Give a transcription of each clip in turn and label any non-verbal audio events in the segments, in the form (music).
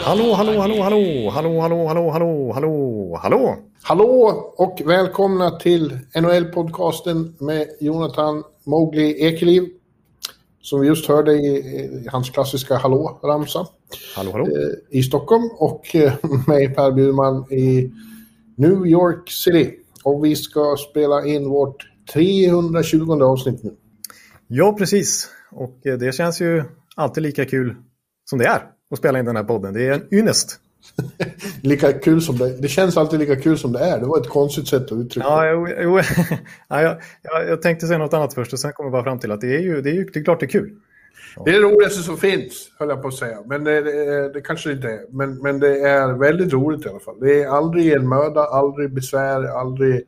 Hallå, hallå, hallå, hallå, hallå, hallå, hallå, hallå, hallå, hallå. Hallå och välkomna till NHL-podcasten med Jonathan Mowgli Ekeliv. Som vi just hörde i, i hans klassiska hallå-ramsa Hallå, hallå. eh, i Stockholm. Och eh, (laughs) mig Per Bjurman i New York City. Och vi ska spela in vårt 320 avsnitt nu. Ja, precis. Och eh, det känns ju alltid lika kul som det är att spela in den här podden. Det är en ynnest. (laughs) Lika kul som det, det känns alltid lika kul som det är. Det var ett konstigt sätt att uttrycka Ja, jo, jo. (laughs) ja, jag, jag, jag tänkte säga något annat först och sen kom jag bara fram till att det är ju, det är ju det är klart det är kul. Det är det roligaste som finns, höll jag på att säga. Men det, det, det kanske inte är. Men, men det är väldigt roligt i alla fall. Det är aldrig en möda, aldrig besvär, aldrig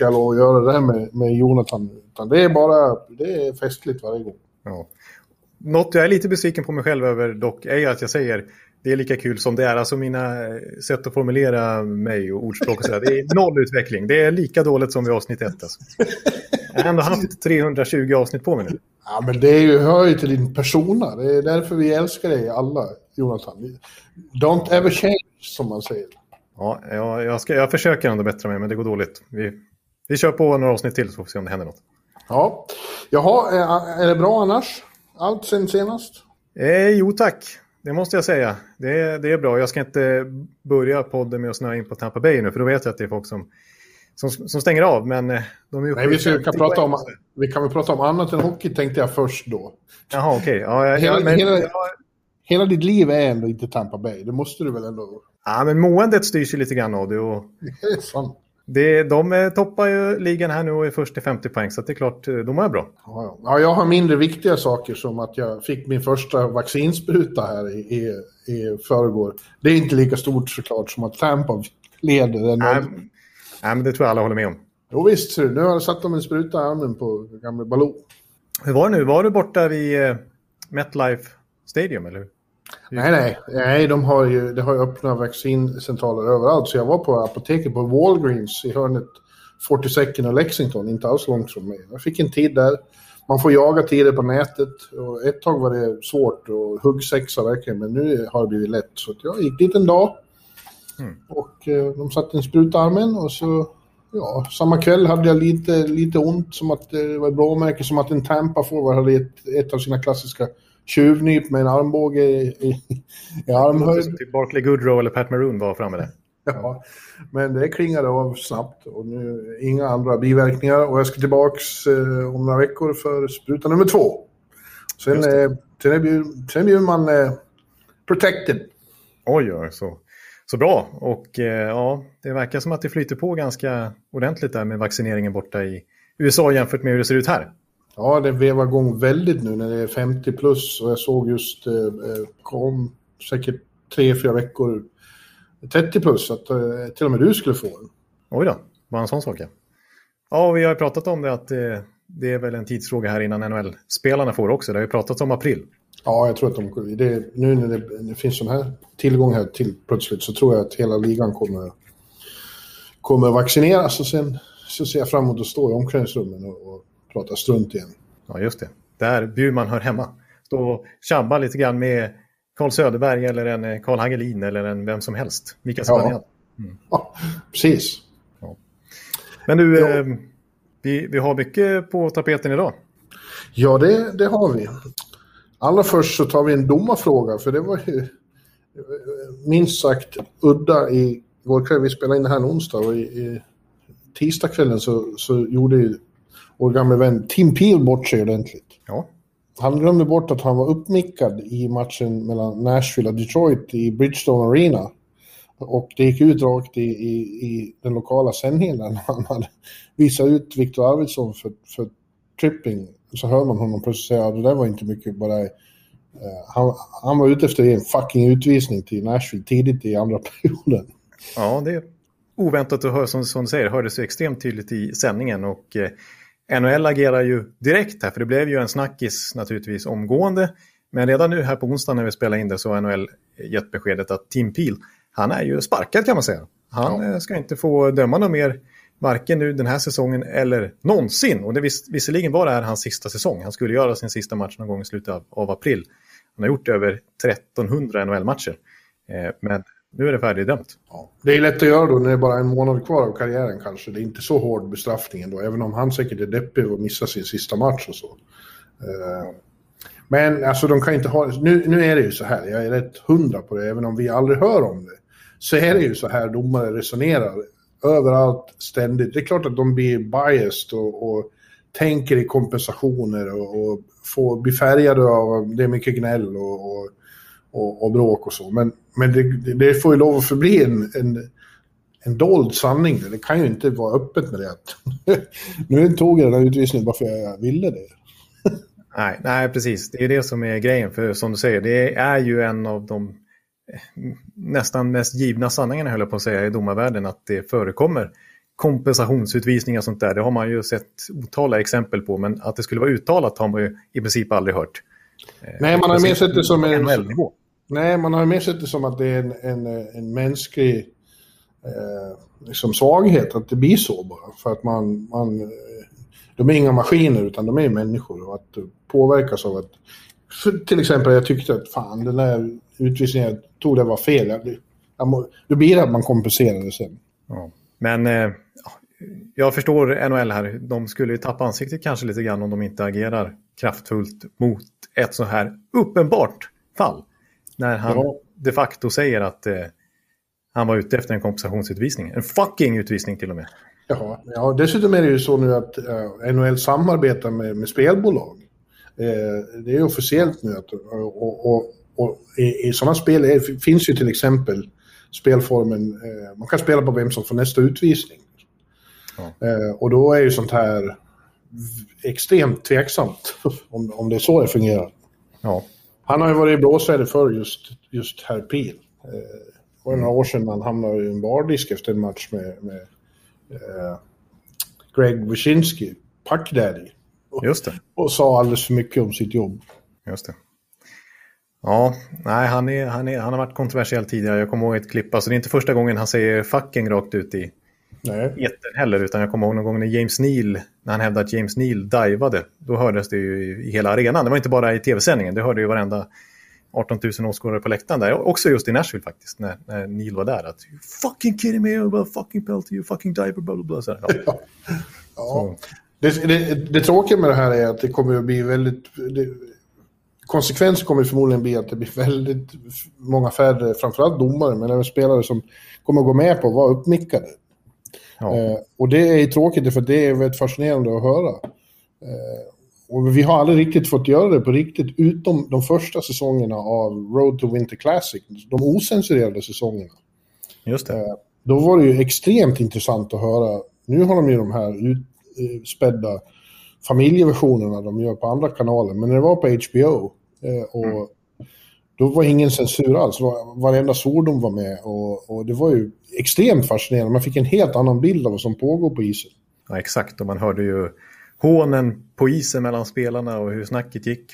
lov att göra det här med, med Jonathan. Utan det är bara, det är festligt varje gång. Ja. Något jag är lite besviken på mig själv över dock är att jag säger det är lika kul som det är. Alltså mina eh, sätt att formulera mig och ordspråk och sådär. Det är noll utveckling. Det är lika dåligt som vid avsnitt ett. Alltså. Jag har ändå haft 320 avsnitt på mig nu. Ja, men det är ju, hör ju till din persona. Det är därför vi älskar dig alla, Jonathan. Don't ever change, som man säger. Ja, jag, jag, ska, jag försöker ändå bättra mig, men det går dåligt. Vi, vi kör på några avsnitt till så får vi se om det händer något. Ja. Jaha, är, är det bra annars? Allt sen senast? Eh, jo tack, det måste jag säga. Det, är- det är bra. Jag ska inte börja podden med att snöa in på Tampa Bay nu, för då vet jag att det är folk som, som, som stänger av. Men eh, de är Nej, vi, ska, 50 kan prata om, vi kan väl prata om annat än hockey, tänkte jag först då. Jaha, okej. Ja, ja, Hela, men, hela, hela ditt liv är ändå inte Tampa Bay. Det måste du väl ändå... ja, men måendet styrs ju lite grann av det. Och (laughs) Det är sant. Det de toppar ju ligan här nu och är först till 50 poäng, så det är klart, eh, de är bra. Ja, ja. ja, jag har mindre viktiga saker som att jag fick min första vaccinspruta här i, i, i förrgår. Det är inte lika stort såklart som att Tampa leder. Nej, nej, men det tror jag alla håller med om. Jo visst, nu har jag satt dem en spruta i armen på gamle Baloo. Hur var det nu? Var du borta vid eh, MetLife Stadium, eller hur? Nej, nej, nej de har ju, det har ju öppnat vaccincentraler överallt. Så jag var på apoteket på Walgreens i hörnet 42nd och Lexington, inte alls långt från mig. Jag fick en tid där. Man får jaga tider på nätet. Och ett tag var det svårt och huggsexa verkligen, men nu har det blivit lätt. Så jag gick dit en dag och eh, de satte en spruta i armen och så Ja, samma kväll hade jag lite, lite ont, som att det var blåmärke, som att en Tampa-forward hade ett, ett av sina klassiska tjuvnyp med en armbåge i, i, i armhöjd. typ Barkley Goodrow eller Pat Maroon var framme där. Ja, men det klingade av snabbt och nu inga andra biverkningar och jag ska tillbaks eh, om några veckor för spruta nummer två. Sen, eh, sen blir man eh, protected. Oj, oj, så, så bra. Och eh, ja, det verkar som att det flyter på ganska ordentligt där med vaccineringen borta i USA jämfört med hur det ser ut här. Ja, det vevar igång väldigt nu när det är 50 plus och jag såg just, eh, eh, kom säkert tre, fyra veckor 30 plus, att eh, till och med du skulle få en. Oj då, bara en sån sak ja. Ja, vi har ju pratat om det att eh, det är väl en tidsfråga här innan NHL-spelarna får också. Det har ju pratats om april. Ja, jag tror att de, det, nu när det, det finns sån här tillgång här till plötsligt så tror jag att hela ligan kommer, kommer vaccineras och sen så ser jag fram emot att stå i omklädningsrummen och, och prata strunt igen. Ja, just det. Där Bjurman hör hemma. Stå och tjabba lite grann med Carl Söderberg eller en eh, Carl Hagelin eller en vem som helst. Mika Ja. Zibanejad. Ja, precis. Men du, Ja. eh, vi, vi har mycket på tapeten idag. Ja, det, det har vi. Allra först så tar vi en domarfråga, för det var ju eh, minst sagt udda i går kväll. Vi spelade in det här en onsdag och i, i tisdagskvällen så, så gjorde ju vår gamla vän Tim Peel bort sig ordentligt. Ja, Han glömde bort att han var uppmickad i matchen mellan Nashville och Detroit i Bridgestone Arena. Och det gick ut rakt i, i, i den lokala sändningen där han hade visat ut Viktor Arvidsson för, för tripping. Så hör man honom plötsligt säga att det där var inte mycket, bara Eh, han, han var ute efter en fucking utvisning till Nashville tidigt i andra (laughs) perioden. Ja, det är oväntat att höra, som, som du säger, hördes extremt tydligt i sändningen. Och eh, NHL agerar ju direkt här, för det blev ju en snackis naturligtvis omgående. Men redan nu här på onsdag när vi spelar in det så har NHL gett beskedet att Tim Peel, han är ju sparkad kan man säga. Han ja. Eh, ska inte få döma något mer, varken nu den här säsongen eller någonsin. Och det vis visserligen var det här hans sista säsong. Han skulle göra sin sista match någon gång i slutet av, av april. Han har gjort över 1300 NHL-matcher. Eh, men nu är det färdigdömt. Ja. Det är lätt att göra då när det är bara en månad kvar av karriären kanske. Det är inte så hård bestraffning ändå, även om han säkert är deppig och missar sin sista match och så. Eh, men alltså de kan inte ha... Nu, nu är det ju så här, jag är rätt hundra på det, även om vi aldrig hör om det. Så är det ju så här domare resonerar överallt, ständigt. Det är klart att de blir biased och, och tänker i kompensationer och, och får, blir färgade av det är mycket gnäll och, och, och, och bråk och så. Men, men det, det, får ju lov att förbli en, en, en dold sanning. Det kan ju inte vara öppet med det. (laughs) nu tog jag den här utvisningen bara för att jag ville det. (laughs) nej, nej, precis. Det är det som är grejen. För som du säger, det är ju en av de nästan mest givna sanningarna, höll jag på att säga, i domarvärlden. Att det förekommer kompensationsutvisningar och sånt där. Det har man ju sett otaliga exempel på. Men att det skulle vara uttalat har man ju i princip aldrig hört. Nej, man har mer sett det som en... Nej, man har mer sett det som att det är en, en, en mänsklig eh, liksom svaghet att det blir så bara. För att man, man... De är inga maskiner utan de är människor och att påverkas av att... till exempel, jag tyckte att fan, den där utvisningen jag tog det var fel. Jag, jag må, då blir det att man kompenserar det sen. Ja. Men eh, jag förstår NHL här. De skulle ju tappa ansiktet kanske lite grann om de inte agerar kraftfullt mot ett så här uppenbart fall. När han ja. de facto säger att eh, han var ute efter en kompensationsutvisning. En fucking utvisning till och med. Ja, ja dessutom är det ju så nu att eh, NHL samarbetar med, med spelbolag. Uh, det är officiellt nu att, och, och, och i, i sådana spel är, finns ju till exempel spelformen, uh, man kan spela på vem som får nästa utvisning. Ja. och då är ju sånt här extremt tveksamt (laughs) om, om det är så det fungerar. Ja. Han har ju varit i blåsväder för just, just Pil. Eh, var några år sedan han hamnade i en bardisk efter en match med, med eh, Greg Wyszynski, Puck Daddy. Just det. Och sa alldeles för mycket om sitt jobb. Just det. Ja, nej, han, är, han, är, han har varit kontroversiell tidigare. Jag kommer ihåg ett klipp, alltså det är inte första gången han säger fucking rakt ut i, etern heller, utan jag kommer ihåg någon gång när James Neal, när han hävdade att James Neal divade, då hördes det ju i hela arenan. Det var inte bara i tv-sändningen, det hörde ju varenda 18 000 åskådare på läktaren där. Också just i Nashville faktiskt, när, när Neil var där. Att you fucking kidding me, you fucking penalty, you fucking diver, bla bla bla. Så, ja. ja. Det, det, det, tråkiga med det här är att det kommer att bli väldigt... Det, konsekvensen kommer förmodligen bli att det blir väldigt många färre, framförallt domare, men även spelare som kommer att gå med på att vara uppmickade. Ja. Eh, och det är tråkigt för det är väldigt fascinerande att höra. Eh, och vi har aldrig riktigt fått göra det på riktigt, utom de första säsongerna av Road to Winter Classic, de osensurerade säsongerna. Just det. Eh, då var det ju extremt intressant att höra. Nu har de ju de här utspädda familjeversionerna de gör på andra kanaler, men när det var på HBO eh, och mm. Då var ingen censur alls. Varenda svordom var med och, och, det var ju extremt fascinerande. Man fick en helt annan bild av vad som pågår på isen. Ja, exakt. Och man hörde ju hånen på isen mellan spelarna och hur snacket gick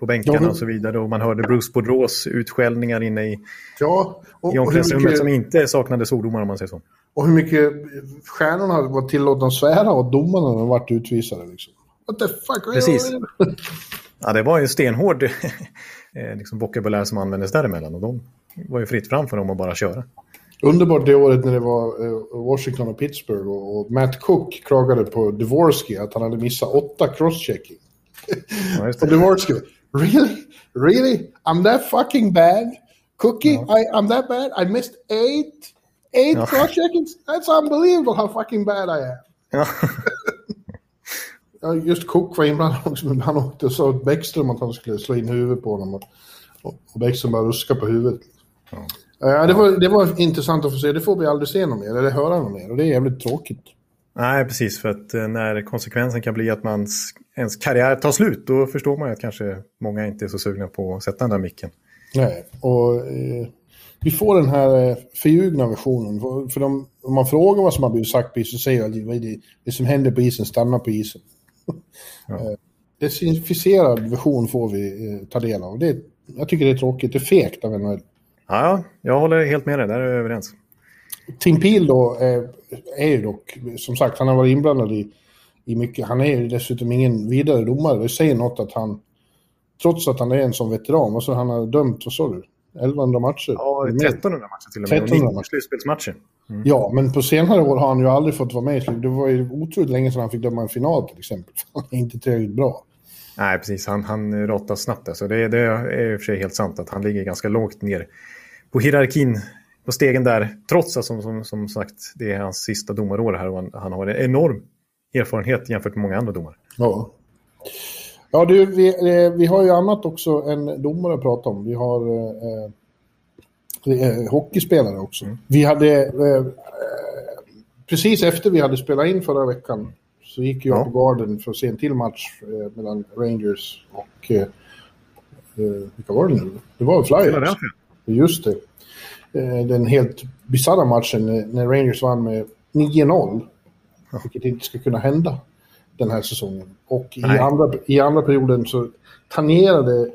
på bänkarna ja, och så vidare. Och man hörde Bruce Boudreaus utskällningar inne i, ja, och, i omklädningsrummet mycket... som inte saknade svordomar om man säger så. Och hur mycket stjärnorna var tillåtna att svära åt domarna när de vart utvisade. Liksom. What the fuck? Precis. (laughs) Ja, det var ju stenhård (laughs) eh, liksom vokabulär som användes däremellan. Och de var ju fritt fram för dem att bara köra. Underbart det året när det var eh, Washington och Pittsburgh och, Matt Cook klagade på Dvorsky att han hade missat åtta crosschecking. Ja, och (laughs) Dvorsky, really? Really? I'm that fucking bad? Cookie, ja. I, I'm that bad? I missed eight? Eight ja. crosscheckings? That's unbelievable how fucking bad I am. Ja. (laughs) Ja, just Cook var inblandad också. Han åkte och sa åt Bäckström att han skulle slå in huvudet på honom. Och, och Bäckström bara ruska på huvudet. Ja. Ja, det, var, det var intressant att få se. Det får vi aldrig se något mer, eller höra något mer. Och det är jävligt tråkigt. Nej, precis. För att eh, när konsekvensen kan bli att mans, ens karriär tar slut, då förstår man ju att kanske många inte är så sugna på att sätta den där micken. Nej, och eh, vi får den här eh, förljugna versionen. För, för de, om man frågar vad som har blivit sagt på isen så säger jag att det, det som händer på isen stannar på isen. Ja. (laughs) Eh, desinficerad version får vi eh, ta del av. Det, jag tycker det är tråkigt. Det är fegt av NHL. Ja, jag håller helt med dig. Där är vi överens. Tim Peel då är, är ju dock, som sagt, han har varit inblandad i, i mycket. Han är ju dessutom ingen vidare domare. Det säger något att han, trots att han är en sån veteran, vad så han har dömt, vad sa du? 1100 matcher? Ja, 1300 matcher till och med. 1300 matcher. slutspelsmatcher. Mm. Ja, men på senare år har han ju aldrig fått vara med i Det var ju otroligt länge sedan han fick döma en final till exempel. (laughs) Han är inte tillräckligt bra. Nej, precis. Han, han råttas snabbt. Alltså. Det, det är i och för sig helt sant att han ligger ganska lågt ner på hierarkin på stegen där. Trots att som, som, som sagt det är hans sista domarår här och han, han har en enorm erfarenhet jämfört med många andra domare. Ja. Ja, du, vi, eh, vi har ju annat också än domare att prata om. Vi har eh, eh, hockeyspelare också. Mm. Vi hade, eh, precis efter vi hade spelat in förra veckan, så gick jag ja. på Garden för att se en till match eh, mellan Rangers och... Eh, vilka var det nu? Det var Flyers. Just det. den helt bisarra matchen när Rangers vann med 9-0. Ja. Vilket inte ska kunna hända den här säsongen. Och i andra, i andra perioden så tangerade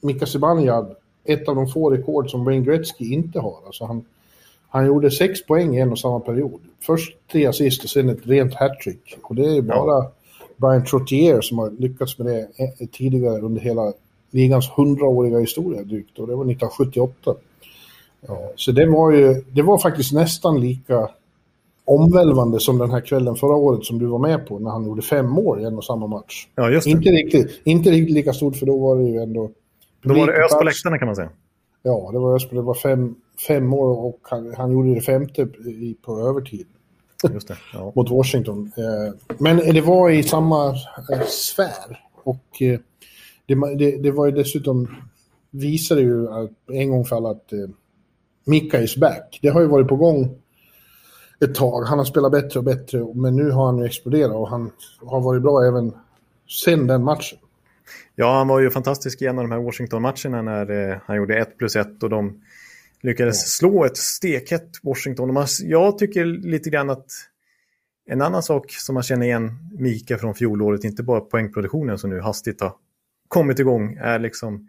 Mika Zibanejad ett av de få rekord som Wayne Gretzky inte har. Alltså han, han gjorde sex poäng i en och samma period. Först tre assist och sen ett rent hattrick. Och det är bara ja. Brian Trottier som har lyckats med det tidigare under hela ligans hundraåriga historia drygt. Och det var 1978. Ja. Så det var ju, det var faktiskt nästan lika omvälvande som den här kvällen förra året som du var med på när han gjorde fem mål i en och samma match. Ja, just det. Inte riktigt, inte riktigt lika stort för då var det ju ändå... Då var det ös på läktarna kan man säga. Ja, det var ös på, det var fem, fem mål och han, han gjorde det femte i, på övertid. Just det, ja. (laughs) Mot Washington. Eh, men det var i samma eh, sfär. Och eh, det, det, det var ju dessutom, visade ju en gång för alla att Mika is back. Det har ju varit på gång ett tag. Han har spelat bättre och bättre, men nu har han ju exploderat och han har varit bra även sen den matchen. Ja, han var ju fantastisk i en av de här Washington-matcherna när eh, han gjorde 1 plus 1 och de lyckades ja. slå ett stekhett Washington. Man, jag tycker lite grann att en annan sak som man känner igen Mika från fjolåret, inte bara poängproduktionen som nu hastigt har kommit igång, är liksom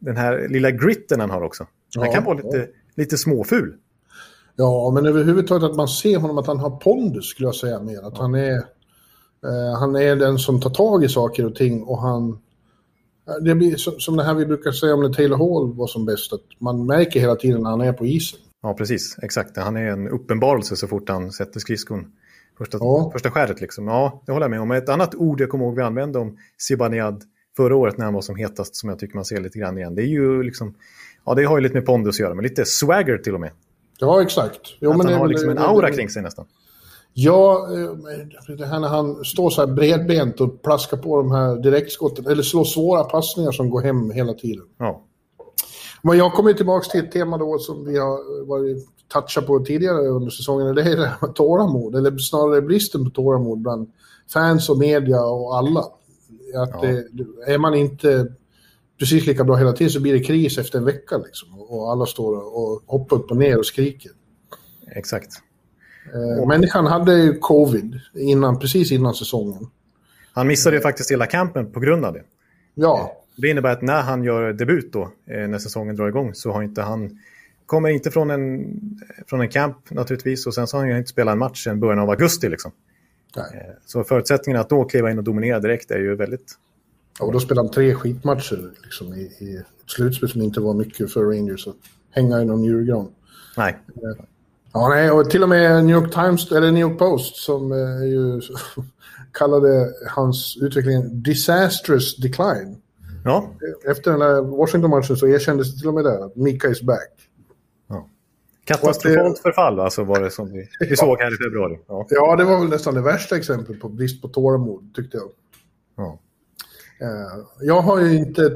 den här lilla gritten han har också. Han ja, kan vara lite, ja. lite småful. Ja, men överhuvudtaget att man ser honom att han har pondus skulle jag säga mer. Att han är, eh, han är den som tar tag i saker och ting och han... Det blir som det här vi brukar säga om när Taylor Hall var som bäst, att man märker hela tiden när han är på isen. Ja, precis. Exakt. Han är en uppenbarelse så fort han sätter skridskon. Första, ja. första skäret liksom. Ja, det håller jag med om. Ett annat ord jag kommer ihåg vi använde om Zibanejad förra året när han var som hetast, som jag tycker man ser lite grann igen. Det är ju liksom... Ja, det har ju lite med pondus att göra, men lite swagger till och med. Ja, exakt. Jo, att men han har liksom en aura kring sig nästan. Ja, eh, det här när han står så här bredbent och plaskar på de här direktskotten, eller slår svåra passningar som går hem hela tiden. Ja. Men jag kommer tillbaka till ett tema då som vi har varit touchat på tidigare under säsongen. Det är det här med tålamod, eller snarare bristen på tålamod bland fans och media och alla. Att ja. det, är man inte precis lika bra hela tiden så blir det kris efter en vecka. Liksom, och alla står och hoppar upp och ner och skriker. Exakt. Eh, människan hade ju covid innan, precis innan säsongen. Han missade ju faktiskt hela campen på grund av det. Ja. Eh, det innebär att när han gör debut då, eh, när säsongen drar igång, så har inte han... Kommer inte från en, från en camp naturligtvis och sen så har han ju inte spelat en match sedan början av augusti. Liksom. Nej. Eh, så förutsättningarna att då kliva in och dominera direkt är ju väldigt och då spelade han tre skitmatcher liksom, i, i slutspel som inte var mycket för Rangers att hänga i någon julgran. Nej. Ja, nej, och till och med New York Times, eller New York Post, som eh, ju (laughs) kallade hans utveckling disastrous decline. Ja. Efter den där Washington-matchen så erkändes det till och med där att Mika is back. Katastrofalt förfall alltså var det som vi, vi såg här i februari. Ja. ja, det var väl nästan det värsta exemplet på brist på tålamod, tyckte jag. Ja. Eh, jag har ju inte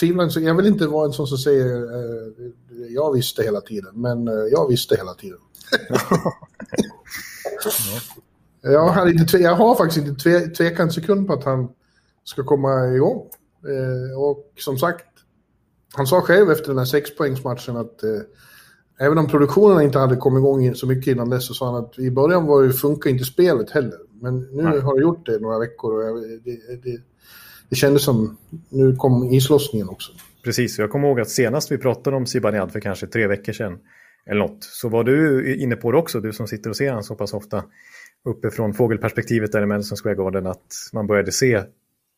tvivlat, jag vill inte vara en sån som säger uh, jag visste hela tiden, men uh, jag visste hela tiden. ja. (laughs) Jag har, inte, jag har faktiskt inte tve, tvekat en sekund på att han ska komma igång. Eh, och som sagt, han sa själv efter den här sexpoängsmatchen att eh, även om produktionen inte hade kommit igång så mycket innan dess så sa han att i början var det, funkar inte spelet heller. Men nu Nej. har det gjort det några veckor och jag, det, det, det kändes som nu kom islossningen också. Precis, jag kommer ihåg att senast vi pratade om Zibanejad för kanske tre veckor sedan eller något, så var du inne på det också, du som sitter och ser honom så pass ofta uppifrån fågelperspektivet där i Madison Square Garden, att man började se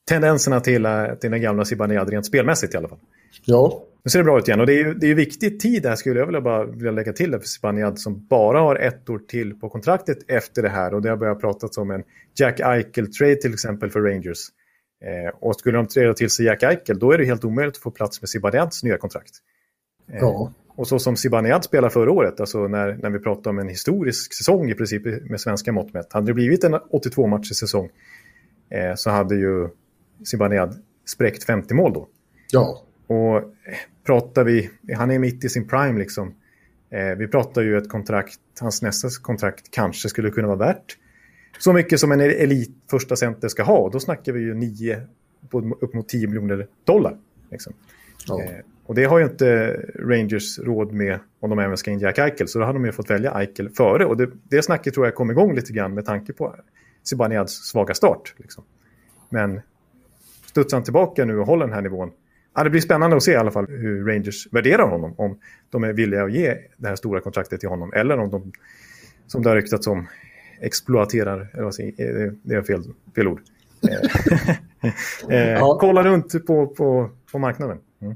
tendenserna till, eh, till den gamla Zibanejad rent spelmässigt i alla fall. Ja. Nu ser det bra ut igen och det är ju, det är ju viktig tid här skulle jag vilja, bara vilja lägga till det för Zibanejad som bara har ett år till på kontraktet efter det här och det har börjat pratats om en Jack Eichel-trade till exempel för Rangers. Eh, och skulle de träda till sig Jack Eichel då är det helt omöjligt att få plats med Zibanejads nya kontrakt. Eh, ja. Och så som Zibanejad spelade förra året, alltså när, när vi pratar om en historisk säsong i princip med svenska mått mätt. Hade det blivit en 82-matchig säsong eh, så hade ju Zibanejad spräckt 50 mål då. Ja. Och eh, pratar vi, han är mitt i sin prime liksom. Eh, vi pratar ju ett kontrakt, hans nästa kontrakt kanske skulle kunna vara värt så mycket som en elit första center ska ha. Då snackar vi ju 9, upp mot 10 miljoner dollar. Liksom. Ja. Eh, och det har ju inte Rangers råd med om de även ska in Jack Eichel. Så då har de ju fått välja Eichel före. Och det, det snacket tror jag kom igång lite grann med tanke på Zibanejad svaga start. Liksom. Men studsar han tillbaka nu och håller den här nivån. Ja, det blir spännande att se i alla fall hur Rangers värderar honom. Om de är villiga att ge det här stora kontraktet till honom. Eller om de, som det har ryktats om, exploaterar. Eller vad säger, det är fel, fel ord. (laughs) eh, ja. Kolla runt på, på, på marknaden. Mm.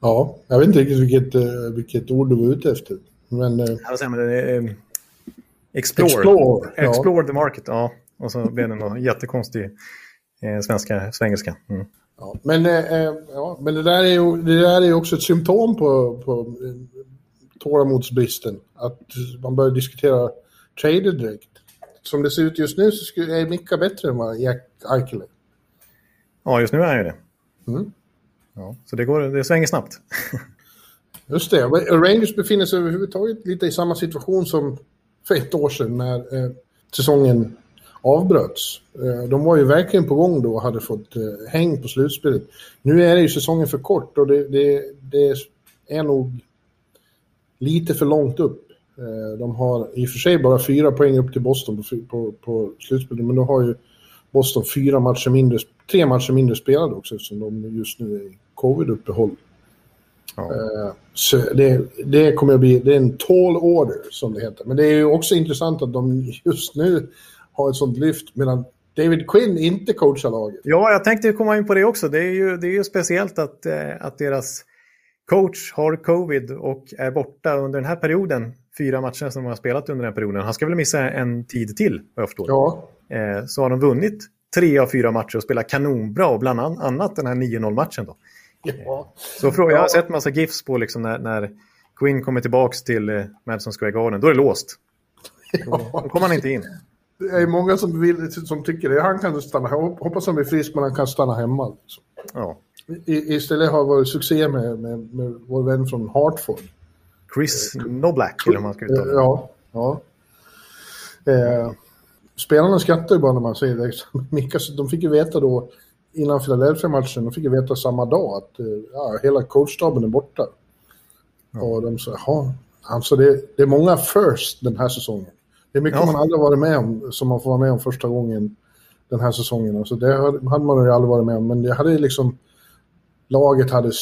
Ja, jag vet inte riktigt vilket, eh, vilket ord du var ute efter. Men, eh... säga, men eh, explore. Explore, ja. explore the market, ja. Och så blev det någon jättekonstig eh, svenska, svengelska. Mm. Ja, men, eh, eh, ja, men det där är ju det där är också ett symptom på, på eh, tålamodsbristen. Att man börjar diskutera trader direkt. Som det ser ut just nu så är Micka bättre än Jack är. Ja, just nu är han ju det. Mm. Ja, så det, går, det svänger snabbt. (laughs) Just det. Rangers befinner sig överhuvudtaget lite i samma situation som för ett år sedan när eh, säsongen avbröts. Eh, de var ju verkligen på gång då och hade fått eh, häng på slutspelet. Nu är det ju säsongen för kort och det, det, det är nog lite för långt upp. Eh, de har i och för sig bara fyra poäng upp till Boston på, på, på slutspelet, men då har ju Boston fyra matcher mindre, tre matcher mindre spelade också eftersom de just nu är i covid-uppehåll. Ja. Så det, det kommer att bli, det är en tall order som det heter. Men det är ju också intressant att de just nu har ett sånt lyft medan David Quinn inte coachar laget. Ja, jag tänkte komma in på det också. Det är ju, det är ju speciellt att, eh, att deras coach har covid och är borta under den här perioden. Fyra matcher som de har spelat under den här perioden. Han ska väl missa en tid till, vad jag förstår. Ja. Eh, så har de vunnit tre av fyra matcher och spelat kanonbra och bland annat den här 9-0-matchen. Då. Ja. Så fråga, jag har sett massa GIFs på liksom när, när Quinn kommer tillbaka till eh, Madison Square Garden. Då är det låst. Då, (laughs) då kommer han inte in. Det är många som, vill, som tycker det. Han kan stanna Hoppas han blir frisk, men han kan stanna hemma. Liksom. Ja. I, istället har det varit succé med, med, med vår vän från Hartford. Chris Noblack, eller man ska uttala. Ja. ja. Eh, spelarna skrattar ju bara när man säger det. (laughs) De fick ju veta då innan Philadelphia-matchen, de fick ju veta samma dag att eh, ja, hela coachstaben är borta. Ja. Och de sa, jaha, alltså det, det är många first den här säsongen. Det är mycket ja. man aldrig varit med om, som man får vara med om första gången den här säsongen. Alltså det hade man ju aldrig varit med om, men det hade liksom... Laget hade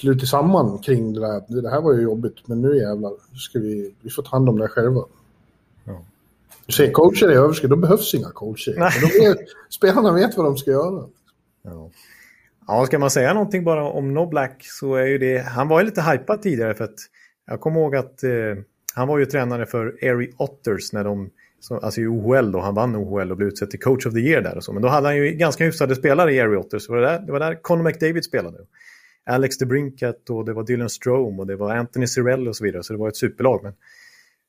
slutit samman kring det där. Det här var ju jobbigt, men nu jävlar ska vi, vi får ta hand om det själva. Ja. Säger coacher är överskrivet, då behövs inga coacher. Är, spelarna vet vad de ska göra. Ja. ja, ska man säga någonting bara om No Black så är ju det, han var ju lite hypad tidigare för att jag kommer ihåg att eh, han var ju tränare för Airy Otters när de, alltså i OHL då, han vann OHL och blev utsedd till coach of the year där och så. Men då hade han ju ganska hyfsade spelare i Airy Otters. Det var där, det var där Conor McDavid spelade. Alex DeBrincat och det var Dylan Strome och det var Anthony Cirelli och så vidare. Så det var ett superlag. Men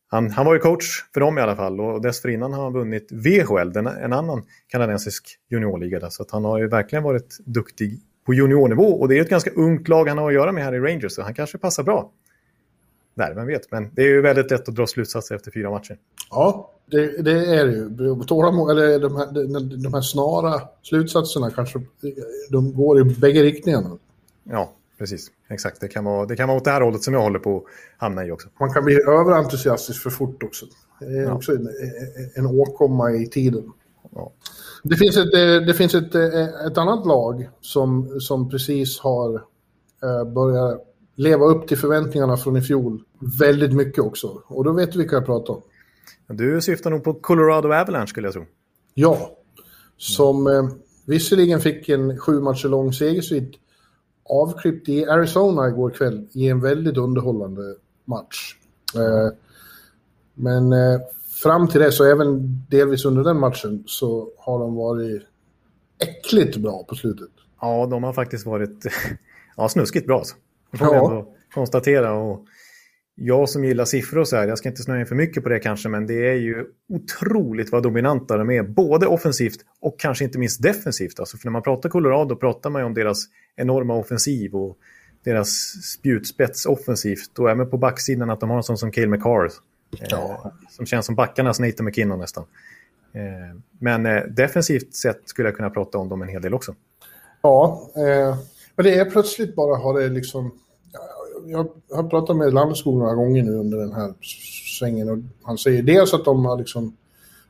han, han var ju coach för dem i alla fall och dessförinnan har han vunnit VHL, den, en annan kanadensisk juniorliga. Så att han har ju verkligen varit duktig på juniornivå och det är ett ganska ungt lag han har att göra med här i Rangers så han kanske passar bra där, vem vet. Men det är ju väldigt lätt att dra slutsatser efter fyra matcher. Ja, det, det är det ju. Tålamod, eller de här, de, de här snara slutsatserna kanske de går i bägge riktningarna. Ja, precis. Exakt. Det kan, vara, det kan vara åt det här hållet som jag håller på att hamna i också. Man kan bli överentusiastisk för fort också. Det är ja. också en, en åkomma i tiden. Ja. Det finns, ett, det finns ett, ett annat lag som, som precis har eh, börjat leva upp till förväntningarna från i fjol. Väldigt mycket också. Och då vet du vilka jag pratar om. Du syftar nog på Colorado Avalanche skulle jag tro. Ja, som eh, visserligen fick en sju matcher lång segersvit avklippt i Arizona igår kväll i en väldigt underhållande match. Eh, men eh, fram till det, så även delvis under den matchen, så har de varit äckligt bra på slutet. Ja, de har faktiskt varit (laughs) ja, snuskigt bra. Så. Får ja. ändå konstatera. Och jag som gillar siffror så här, jag ska inte snöa in för mycket på det kanske, men det är ju otroligt vad dominanta de är. Både offensivt och kanske inte minst defensivt. Alltså, för när man pratar Colorado pratar man ju om deras enorma offensiv och deras spjutspets offensivt. Och även på backsidan att de har en sån som Cale McCarr. Ja. Eh, som känns som backarnas Nathan McKinnon nästan. Eh, men eh, defensivt sett skulle jag kunna prata om dem en hel del också. Ja, eh, men det är plötsligt bara har det liksom jag har pratat med Landeskog några gånger nu under den här svängen och han säger dels att de har liksom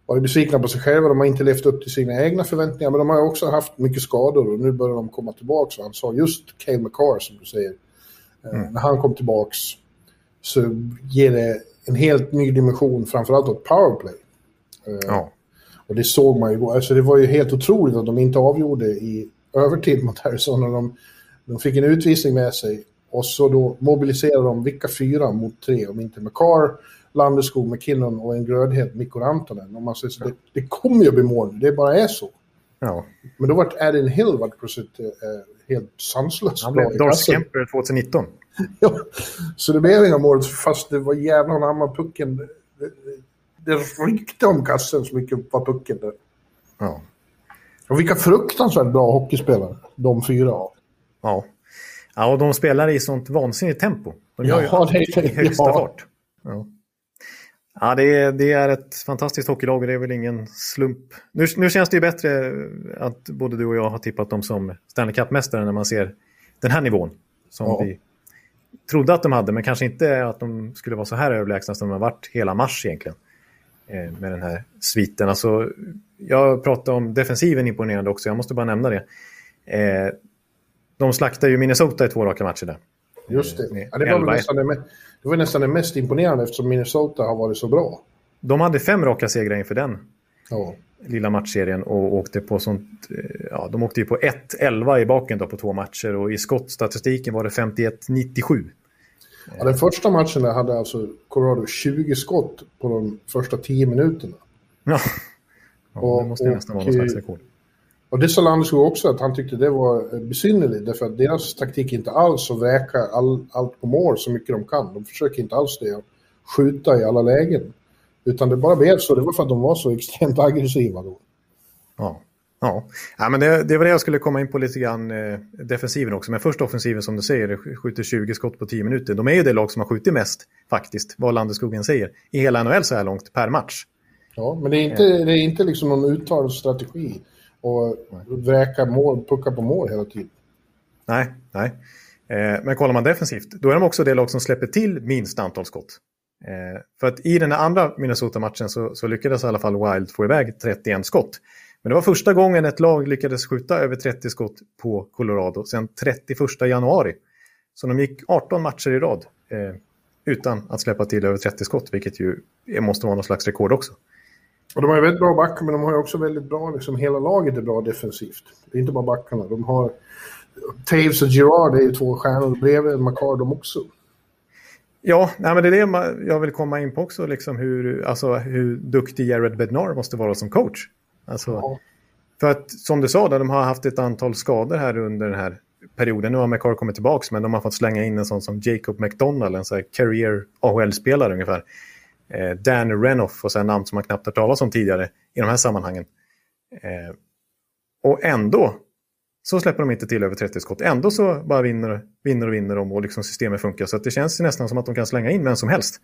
varit besvikna på sig själva, de har inte levt upp till sina egna förväntningar, men de har också haft mycket skador och nu börjar de komma tillbaka. Han sa just Cale McCarr som du säger, eh, mm. när han kom tillbaka så ger det en helt ny dimension, framförallt åt powerplay. Eh, ja. Och det såg man ju, alltså det var ju helt otroligt att de inte avgjorde i övertid mot Arizona. De, de fick en utvisning med sig och så då mobiliserar de vilka fyra mot tre, om inte McCarr, Landeskog, McKinnon och en grödhet Mikko Rantanen. Om man säger så, det, det kommer ju bli mål, det bara är så. Ja. Men då vart Adin Hill vart plötsligt eh, helt sanslöst Han blev Darcy Kemper 2019. (laughs) ja, så det blev inga mål fast det var jävla anamma pucken. Det, det, det ryckte om kassen så mycket var pucken där. Ja. Och vilka fruktansvärt bra hockeyspelare de fyra har. Ja. Ja, och de spelar i sånt vansinnigt tempo. De gör ja, ju det, i högsta ja. fart. Ja, ja det, är, det är ett fantastiskt hockeylag och det är väl ingen slump. Nu, nu känns det ju bättre att både du och jag har tippat dem som Stanley Cup-mästare när man ser den här nivån. Som ja. vi trodde att de hade, men kanske inte att de skulle vara så här överlägsna som de har varit hela mars egentligen. Eh, med den här sviten. Alltså, jag pratade om defensiven imponerande också, jag måste bara nämna det. Eh, de slaktade ju Minnesota i två raka matcher där. Just det. Ja, det, var nästan det, det var nästan det mest imponerande eftersom Minnesota har varit så bra. De hade fem raka segrar inför den ja. lilla matchserien och åkte på sånt... Eh, ja, de åkte ju på 1-11 i baken då på två matcher och i skottstatistiken var det 51-97. Ja, den första matchen hade alltså Colorado 20 skott på de första 10 minuterna. Ja, ja och, det måste och, nästan vara någon slags rekord. Och det sa Landeskog också att han tyckte det var besynnerligt därför att deras taktik är inte alls att väka all, allt på mål så mycket de kan. De försöker inte alls det, att skjuta i alla lägen. Utan det bara blev så, det var för att de var så (laughs) extremt aggressiva då. Ja, ja. ja men det, det var det jag skulle komma in på lite grann, eh, defensiven också. Men först offensiven som du säger, skjuter 20 skott på 10 minuter. De är ju det lag som har skjutit mest, faktiskt, vad Landeskogen säger, i hela NHL så här långt per match. Ja, men det är inte, det är inte liksom någon uttalad strategi och vräka mål, puckar på mål hela tiden. Nej, nej. Eh, men kollar man defensivt, då är de också det lag som släpper till minst antal skott. Eh, för att i den andra Minnesota-matchen så, så, lyckades i alla fall Wild få iväg 31 skott. Men det var första gången ett lag lyckades skjuta över 30 skott på Colorado sedan 31 januari. Så de gick 18 matcher i rad eh, utan att släppa till över 30 skott, vilket ju måste vara någon slags rekord också. Och de har ju väldigt bra backar, men de har ju också väldigt bra, liksom hela laget är bra defensivt. Det är inte bara backarna. De har... Taves och Girard är ju två stjärnor bredvid McCard de också. Ja, nej, men det är det jag vill komma in på också, liksom hur, alltså, hur duktig Jared Bednar måste vara som coach. Alltså, ja. För att som du sa, de har haft ett antal skador här under den här perioden. Nu har McCarr kommit tillbaka, men de har fått slänga in en sån som Jacob McDonald, en sån här career AHL-spelare ungefär Dan Renoff och sen namn som man knappt hört talas om tidigare i de här sammanhangen. Eh, och ändå så släpper de inte till över 30 skott. Ändå så bara vinner, vinner och vinner de och liksom systemet funkar. Så det känns nästan som att de kan slänga in vem som helst.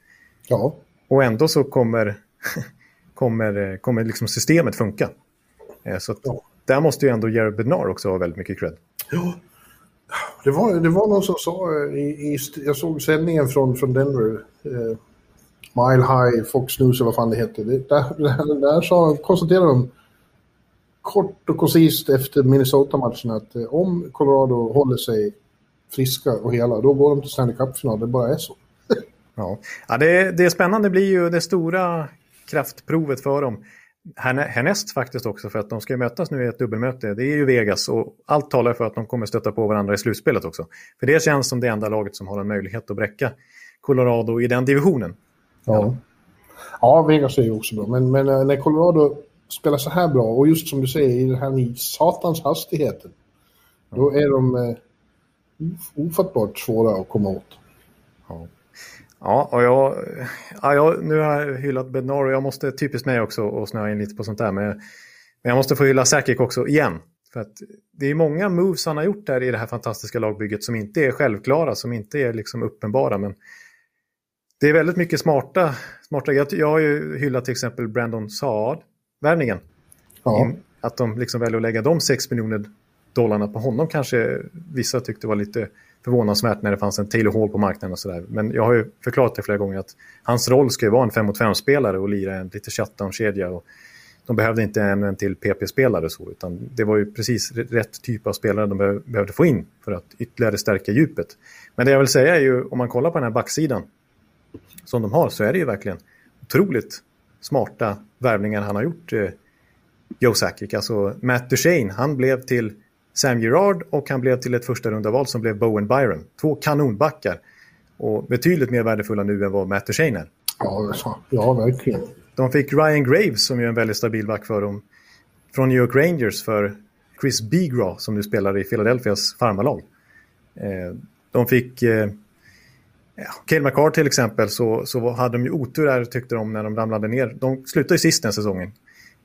Ja. Och ändå så kommer, (laughs) kommer, kommer liksom systemet funka. Eh, så ja. där måste ju ändå Jared Bednar också ha väldigt mycket cred. Ja. Det var, det var någon som sa, eh, i, i, jag såg sändningen från, från Denver, eh, Mile High, Fox News eller vad fan det heter. Det, där, (laughs) där, där sa, konstaterade de kort och koncist efter Minnesota-matchen att eh, om Colorado håller sig friska och hela, då går de till Stanley Cup-final. Det bara är så. (laughs) ja, ja det, det spännande blir ju det stora kraftprovet för dem. Härnäst faktiskt också för att de ska mötas nu i ett dubbelmöte. Det är ju Vegas och allt talar för att de kommer stöta på varandra i slutspelet också. För det känns som det enda laget som har en möjlighet att bräcka Colorado i den divisionen. Ja, ja Vegas är ju också bra. Men, men eh, när Colorado spelar så här bra och just som du säger i den här satans hastigheten. Då är de eh, ofattbart svåra att komma åt. Ja. Ja, och jag, ja, jag, nu har jag hyllat Bednar och jag måste, typiskt mig också, och snöa in lite på sånt där. Men, men jag måste få hylla Säkik också igen. För att det är många moves han har gjort där i det här fantastiska lagbygget som inte är självklara, som inte är liksom uppenbara. Men det är väldigt mycket smarta, smarta jag, jag har ju hyllat till exempel Brandon Saad-värvningen. Ja. Att de liksom väljer att lägga de 6 miljoner dollarna på honom kanske vissa tyckte var lite förvånansvärt när det fanns en Taylor Hall på marknaden och sådär. Men jag har ju förklarat det flera gånger att hans roll ska ju vara en 5 mot 5-spelare och lira en lite shutdown-kedja. Och de behövde inte en till PP-spelare så, utan det var ju precis rätt typ av spelare de behövde få in för att ytterligare stärka djupet. Men det jag vill säga är ju, om man kollar på den här backsidan som de har, så är det ju verkligen otroligt smarta värvningar han har gjort, eh, Joe Sakic. Alltså Matt Duchene, han blev till Sam Gerard och han blev till ett första rundaval som blev Bowen Byron. Två kanonbackar och betydligt mer värdefulla nu än vad Matt Duchene är. Ja, ja, verkligen. De fick Ryan Graves som är en väldigt stabil back för dem från New York Rangers för Chris Beagraw som nu spelar i Philadelphias farmarlag. Eh, de fick eh, ja, Cale till exempel så, så hade de ju otur där tyckte de när de ramlade ner. De slutade ju sist den säsongen.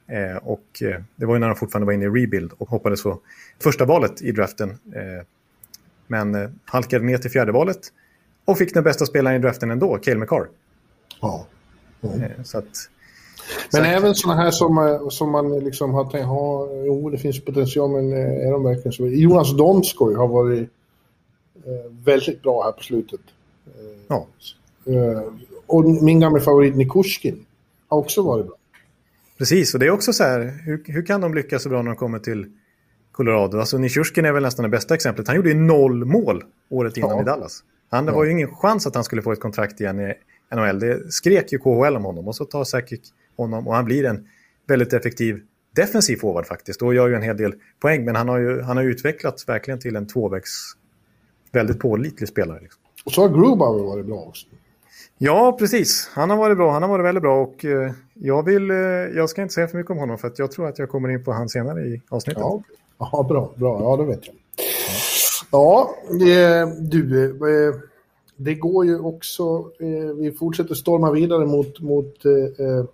Eh, och eh, det var ju när de fortfarande var inne i rebuild och hoppades få första valet i draften. Eh, men eh, halkade ner till fjärde valet och fick den bästa spelaren i draften ändå, Cale McCarr. Ja. Mm. så att, men så även sådana här som, eh, som man liksom har tänkt, ha, jo det finns potential men är de verkligen så? Jonas Donskoj har varit väldigt bra här på slutet. Ja. och min gamla favorit Nikushkin har också varit bra. Precis, och det är också så här, hur, hur kan de lyckas så bra när de kommer till Colorado? Alltså Nishushkin är väl nästan det bästa exemplet. Han gjorde ju noll mål året innan ja. i Dallas. Han, det ja. var ju ingen chans att han skulle få ett kontrakt igen i NHL. Det skrek ju KHL om honom och så tar Sakic honom och han blir en väldigt effektiv defensiv forward faktiskt. Och gör ju en hel del poäng, men han har ju han har utvecklats verkligen till en tvåvägs väldigt pålitlig spelare. Liksom. Och så har Grubauer varit bra också. Ja, precis. Han har varit bra. Han har varit väldigt bra och eh, jag vill, eh, jag ska inte säga för mycket om honom för att jag tror att jag kommer in på han senare i avsnittet. Ja, ja bra, bra. Ja, det vet jag. Ja, ja du, eh, det går ju också, vi fortsätter storma vidare mot, mot eh,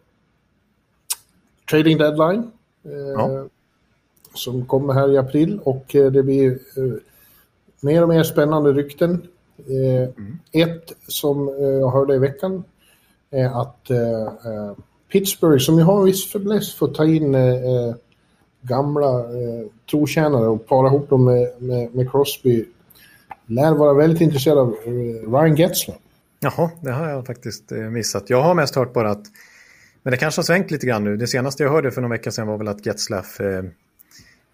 trading deadline. Ja. Som kommer här i april och det blir mer och mer spännande rykten Mm. Ett som eh, jag hörde i veckan är att eh, eh, Pittsburgh, som ju har en viss fäbless för att ta in gamla trotjänare och para ihop dem med, med, med Crosby, lär vara väldigt intresserad av Ryan Getzler. Jaha, det har jag faktiskt missat. Jag har mest hört bara att, men det kanske har svängt lite grann nu. Det senaste jag hörde för någon vecka sedan var väl att Getzlaff eh,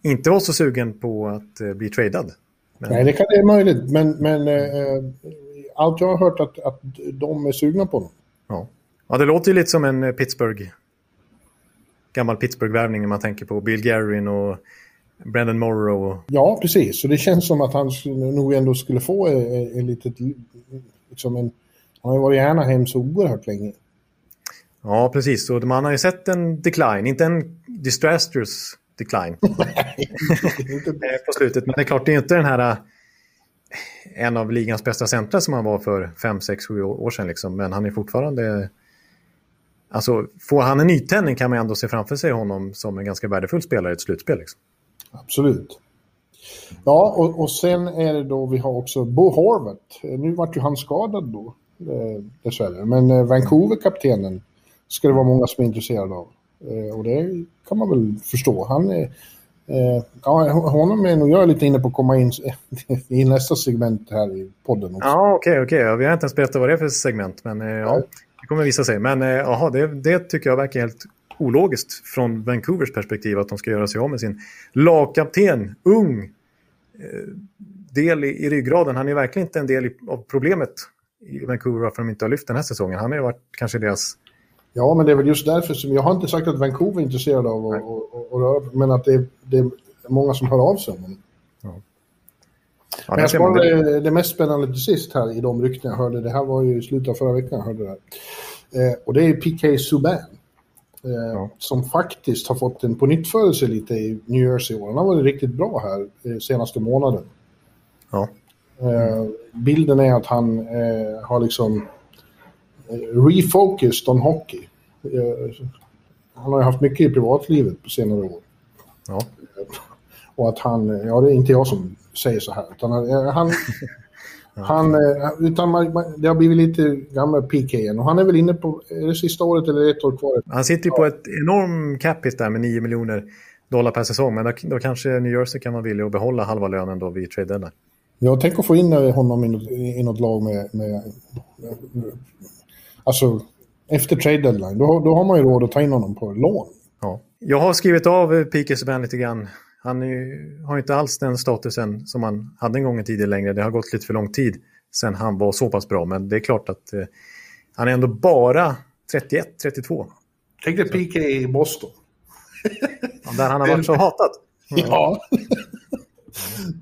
inte var så sugen på att eh, bli tradad. Men... Nej, det kan det är möjligt. Men, men eh, allt jag har hört att, att de är sugna på honom. Ja. ja, det låter ju lite som en eh, Pittsburgh. Gammal Pittsburgh-värvning när man tänker på Bill Guerin och Brandon Morrow. Ja, precis. Så det känns som att han nog ändå skulle få en, eh, en litet... Liksom en, han har ju varit i Anaheim så oerhört länge. Ja, precis. Och man har ju sett en decline, inte en disastrous decline. (laughs) På slutet. Men det är klart, det är inte den här eh, en av ligans bästa centra som han var för 5, 6, 7 år sedan. Liksom. Men han är fortfarande... Alltså, får han en nytändning kan man ändå se framför sig honom som en ganska värdefull spelare i ett slutspel. Liksom. Absolut. Ja, och, och sen är det då vi har också Bo Horvath. Nu vart ju han skadad då, eh, dessvärre. Men eh, Vancouver-kaptenen ska det vara många som är intresserade av. Eh, och det kan man väl förstå. Han är, eh, ja, honom är nog jag är lite inne på att komma in (laughs) i nästa segment här i podden också. Ja, okej, okay, okay. Vi har inte ens berättat vad det är för segment, men eh, ja, det kommer visa sig. Men jaha, det, det tycker jag verkar helt ologiskt från Vancouvers perspektiv att de ska göra sig av med sin lagkapten, ung, del i, i ryggraden. Han är verkligen inte en del i, av problemet i Vancouver varför de inte har lyft den här säsongen. Han har ju varit kanske deras Ja, men det är väl just därför som jag har inte sagt att Vancouver är intresserad av att röra men att det är, det är många som hör av sig om honom. Ja. Ja, men jag sparade det... det mest spännande till sist här i de rykten jag hörde. Det här var ju i slutet av förra veckan jag hörde det här. Eh, och det är PK Subban. Eh, ja. Som faktiskt har fått en pånyttfödelse lite i New Jersey i år. Han har varit riktigt bra här eh, senaste månaden. Ja. Mm. bilden är att han eh, har liksom refocused on hockey. Eh, han har ju haft mycket i privatlivet på senare år. Ja. Och att han, ja det är inte jag som säger så här, utan han, (laughs) han, eh, utan man, det har blivit lite gamla PK igen och han är väl inne på, är det sista året eller ett år kvar? Han sitter ju på ett enorm capita där med 9 miljoner dollar per säsong, men då, då, kanske New Jersey kan vara villig att behålla halva lönen då vid trade deadline. Jag tänker få in honom i något, i något lag med, med, med Alltså, efter trade deadline, då, då har man ju råd att ta in honom på lån. Ja. Jag har skrivit av Pique Subban lite grann. Han är, har inte alls den statusen som han hade en gång i tiden längre. Det har gått lite för lång tid sedan han var så pass bra. Men det är klart att eh, han är ändå bara 31, 32. Tänk dig Pique i Boston. Ja, där han har varit så (laughs) hatad. Ja.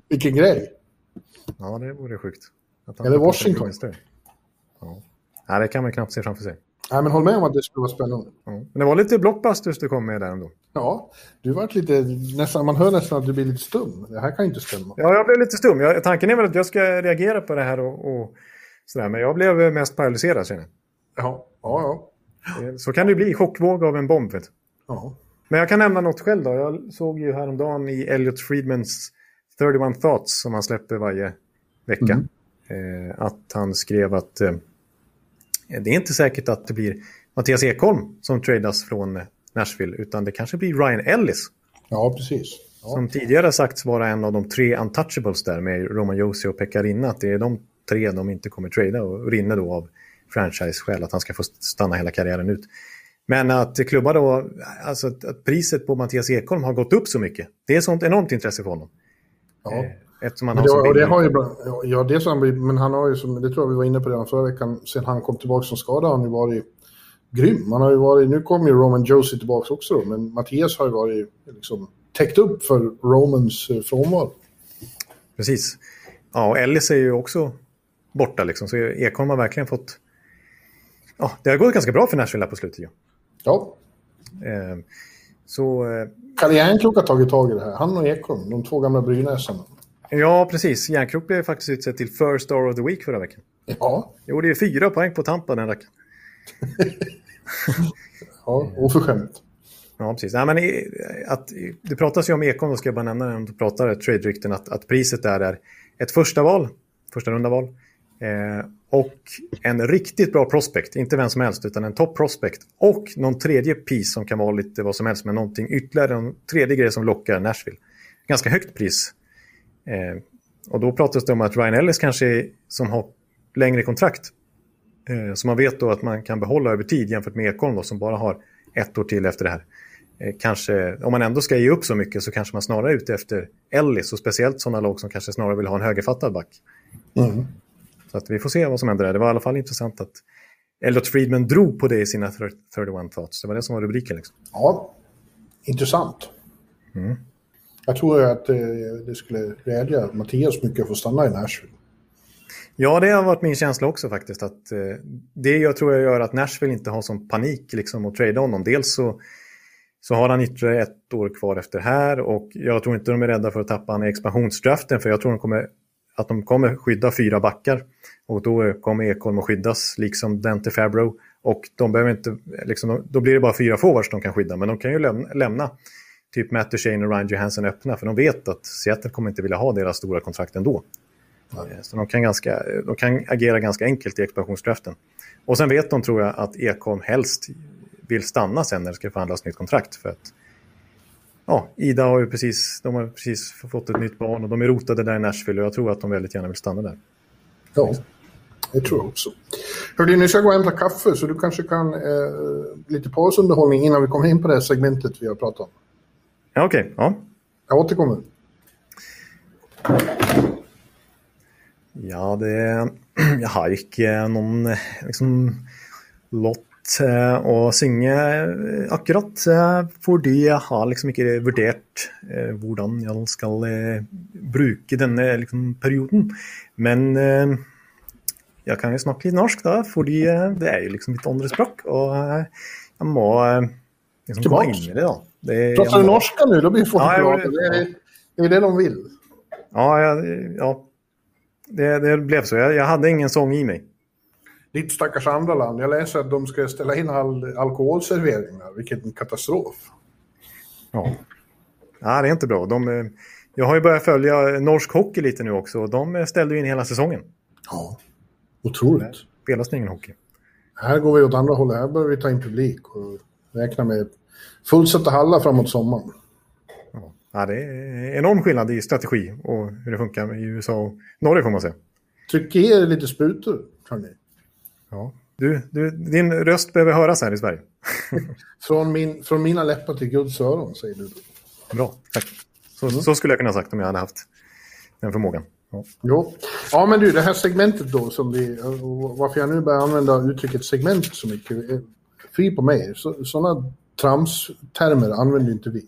Vilken grej. Ja, det vore sjukt. Eller Washington. Nej, det kan man knappt se framför sig. Nej, men håll med om att det skulle vara spännande. Ja. Men det var lite blockbusters du kom med där ändå. Ja, du vart lite, nästan, man hör nästan att du blir lite stum. Det här kan inte stämma. Ja, jag blev lite stum. Jag, tanken är väl att jag ska reagera på det här och, och sådär. Men jag blev mest paralyserad känner jag. Ja, ja, ja. Så kan det bli, chockvåg av en bomb. Vet Ja. Men jag kan nämna något själv då. Jag såg ju häromdagen i Elliot Friedmans 31 Thoughts som han släpper varje vecka. Mm. Eh, att han skrev att eh, det är inte säkert att det blir Mattias Ekholm som tradas från Nashville, utan det kanske blir Ryan Ellis. Ja, precis. Ja. Som tidigare sagts vara en av de tre untouchables där med Roman Josi och Pekka Att det är de tre de inte kommer trada och Rinne då av franchise-skäl, att han ska få stanna hela karriären ut. Men att klubbar då, alltså att priset på Mattias Ekholm har gått upp så mycket, det är sånt enormt intresse för honom. Ja. Eftersom han har det, det har ju, ja, det som, men han har ju, som, det tror jag vi var inne på redan förra veckan, sen han kom tillbaka som skada har han ju varit grym. Han har ju varit, nu kommer ju Roman Josie tillbaka också då, men Mattias har ju varit liksom täckt upp för Romans eh, frånvaro. Precis. Ja, och Ellis är ju också borta liksom, så Ekholm har verkligen fått... Ja, det har gått ganska bra för Nashville på slutet ju. Ja. Eh, så... Kalle Järnkrok har tagit tag i det här. Han och Ekholm, de två gamla brynäsarna. Ja, precis. Järnkrok blev faktiskt utsedd till First Star of the Week förra veckan. Ja. Gjorde ju fyra poäng på Tampa den rackaren. (laughs) ja, oförskämt. Ja, precis. Nej, men att, det pratas ju om Ekholm, då ska jag bara nämna det om du pratar trade-rykten, att, att priset där är ett första val, första runda val, eh, och en riktigt bra prospect, inte vem som helst, utan en top prospect, och någon tredje piece som kan vara lite vad som helst, men någonting ytterligare, en tredje grej som lockar Nashville. Ganska högt pris Eh, och då pratas det om att Ryan Ellis kanske som har längre kontrakt. Eh, så man vet då att man kan behålla över tid jämfört med Ekholm då, som bara har ett år till efter det här. Eh, kanske, om man ändå ska ge upp så mycket så kanske man snarare är ute efter Ellis och speciellt sådana lag som kanske snarare vill ha en högerfattad back. Mm. Så att vi får se vad som händer där. Det var i alla fall intressant att Elliot Friedman drog på det i sina 31 thoughts. Det var det som var rubriken. Liksom. Ja, intressant. Mm. Jag tror att eh, det skulle glädja Mattias mycket att få stanna i Nashville. Ja, det har varit min känsla också faktiskt. Att, eh, det jag tror jag gör att Nashville inte har sån panik liksom, att trada honom. Dels så, så har han ytterligare ett år kvar efter här och jag tror inte de är rädda för att tappa honom i expansionsdraften för jag tror de kommer, att de kommer skydda fyra backar. Och då kommer Ekholm att skyddas, liksom Dante Fabro. Och de behöver inte, liksom, då blir det bara fyra forwards de kan skydda, men de kan ju lämna, lämna typ Matt Duchene och Ryan Johansson öppna. För de vet att Seattle kommer inte vilja ha deras stora kontrakt ändå. Eh, Så de kan, ganska, de kan agera ganska enkelt i expansionsdraften. Och sen vet de, tror jag, att Ekholm helst vill stanna sen när det ska förhandlas nytt kontrakt. För att ja, Ida har ju precis, de har precis fått ett nytt barn och de är rotade där i Nashville och jag tror att de väldigt gärna vill stanna där. Ja, det tror jag också. Hörde, nu ska jag gå och hämta kaffe så du kanske kan eh, lite pausunderhållning innan vi kommer in på det här segmentet vi har pratat om. Ja, okej. Ja. Jag återkommer. Ja, det (clears throat) Jeg har ikke noen liksom, låt eh, å synge eh, akkurat. eh, Fordi jeg har liksom ikke vurdert eh, hvordan jeg skal eh, bruke denne liksom, perioden. Men eh, jeg kan jo snakke litt norsk, da, fordi eh, det er jo liksom mitt andre språk. Og eh, jeg må eh, liksom Tillbaks. inn i det, da. Det, Pratar du norska nu, då blir folk Ja, glada. Det det. är, det är det de vill. Ja, jag, ja. Det, det blev så. Jag, jag hade ingen sång i mig. Ditt stackars andra land. Jag läser att de ska ställa in all alkoholservering där. Vilken katastrof. Ja. ja, det är inte bra. De, eh, jag har ju börjat följa norsk hockey lite nu också. och De eh, ställde in hela säsongen. Ja, otroligt. Spelas det ingen hockey. Här går vi åt andra hållet. Här börjar vi ta in publik och räkna med fullsatta hallar framåt sommaren. Ja. Det är enorm skillnad i strategi och hur det funkar i USA och Norge får man säga. Tryck i er lite sprutor, hörni. Ja. Du, du, din röst behöver höras här i Sverige. (laughs) Från, min, från mina läppar till Guds öron, säger du. Bra, tack. Så, så skulle jag kunna ha sagt om jag hade haft den förmågan. Ja. Jo. Ja, men du, det här segmentet då, som vi, varför jag nu börjar använda uttrycket segment så mycket, är fri på mig. Så, sådana tramstermer använder inte vi.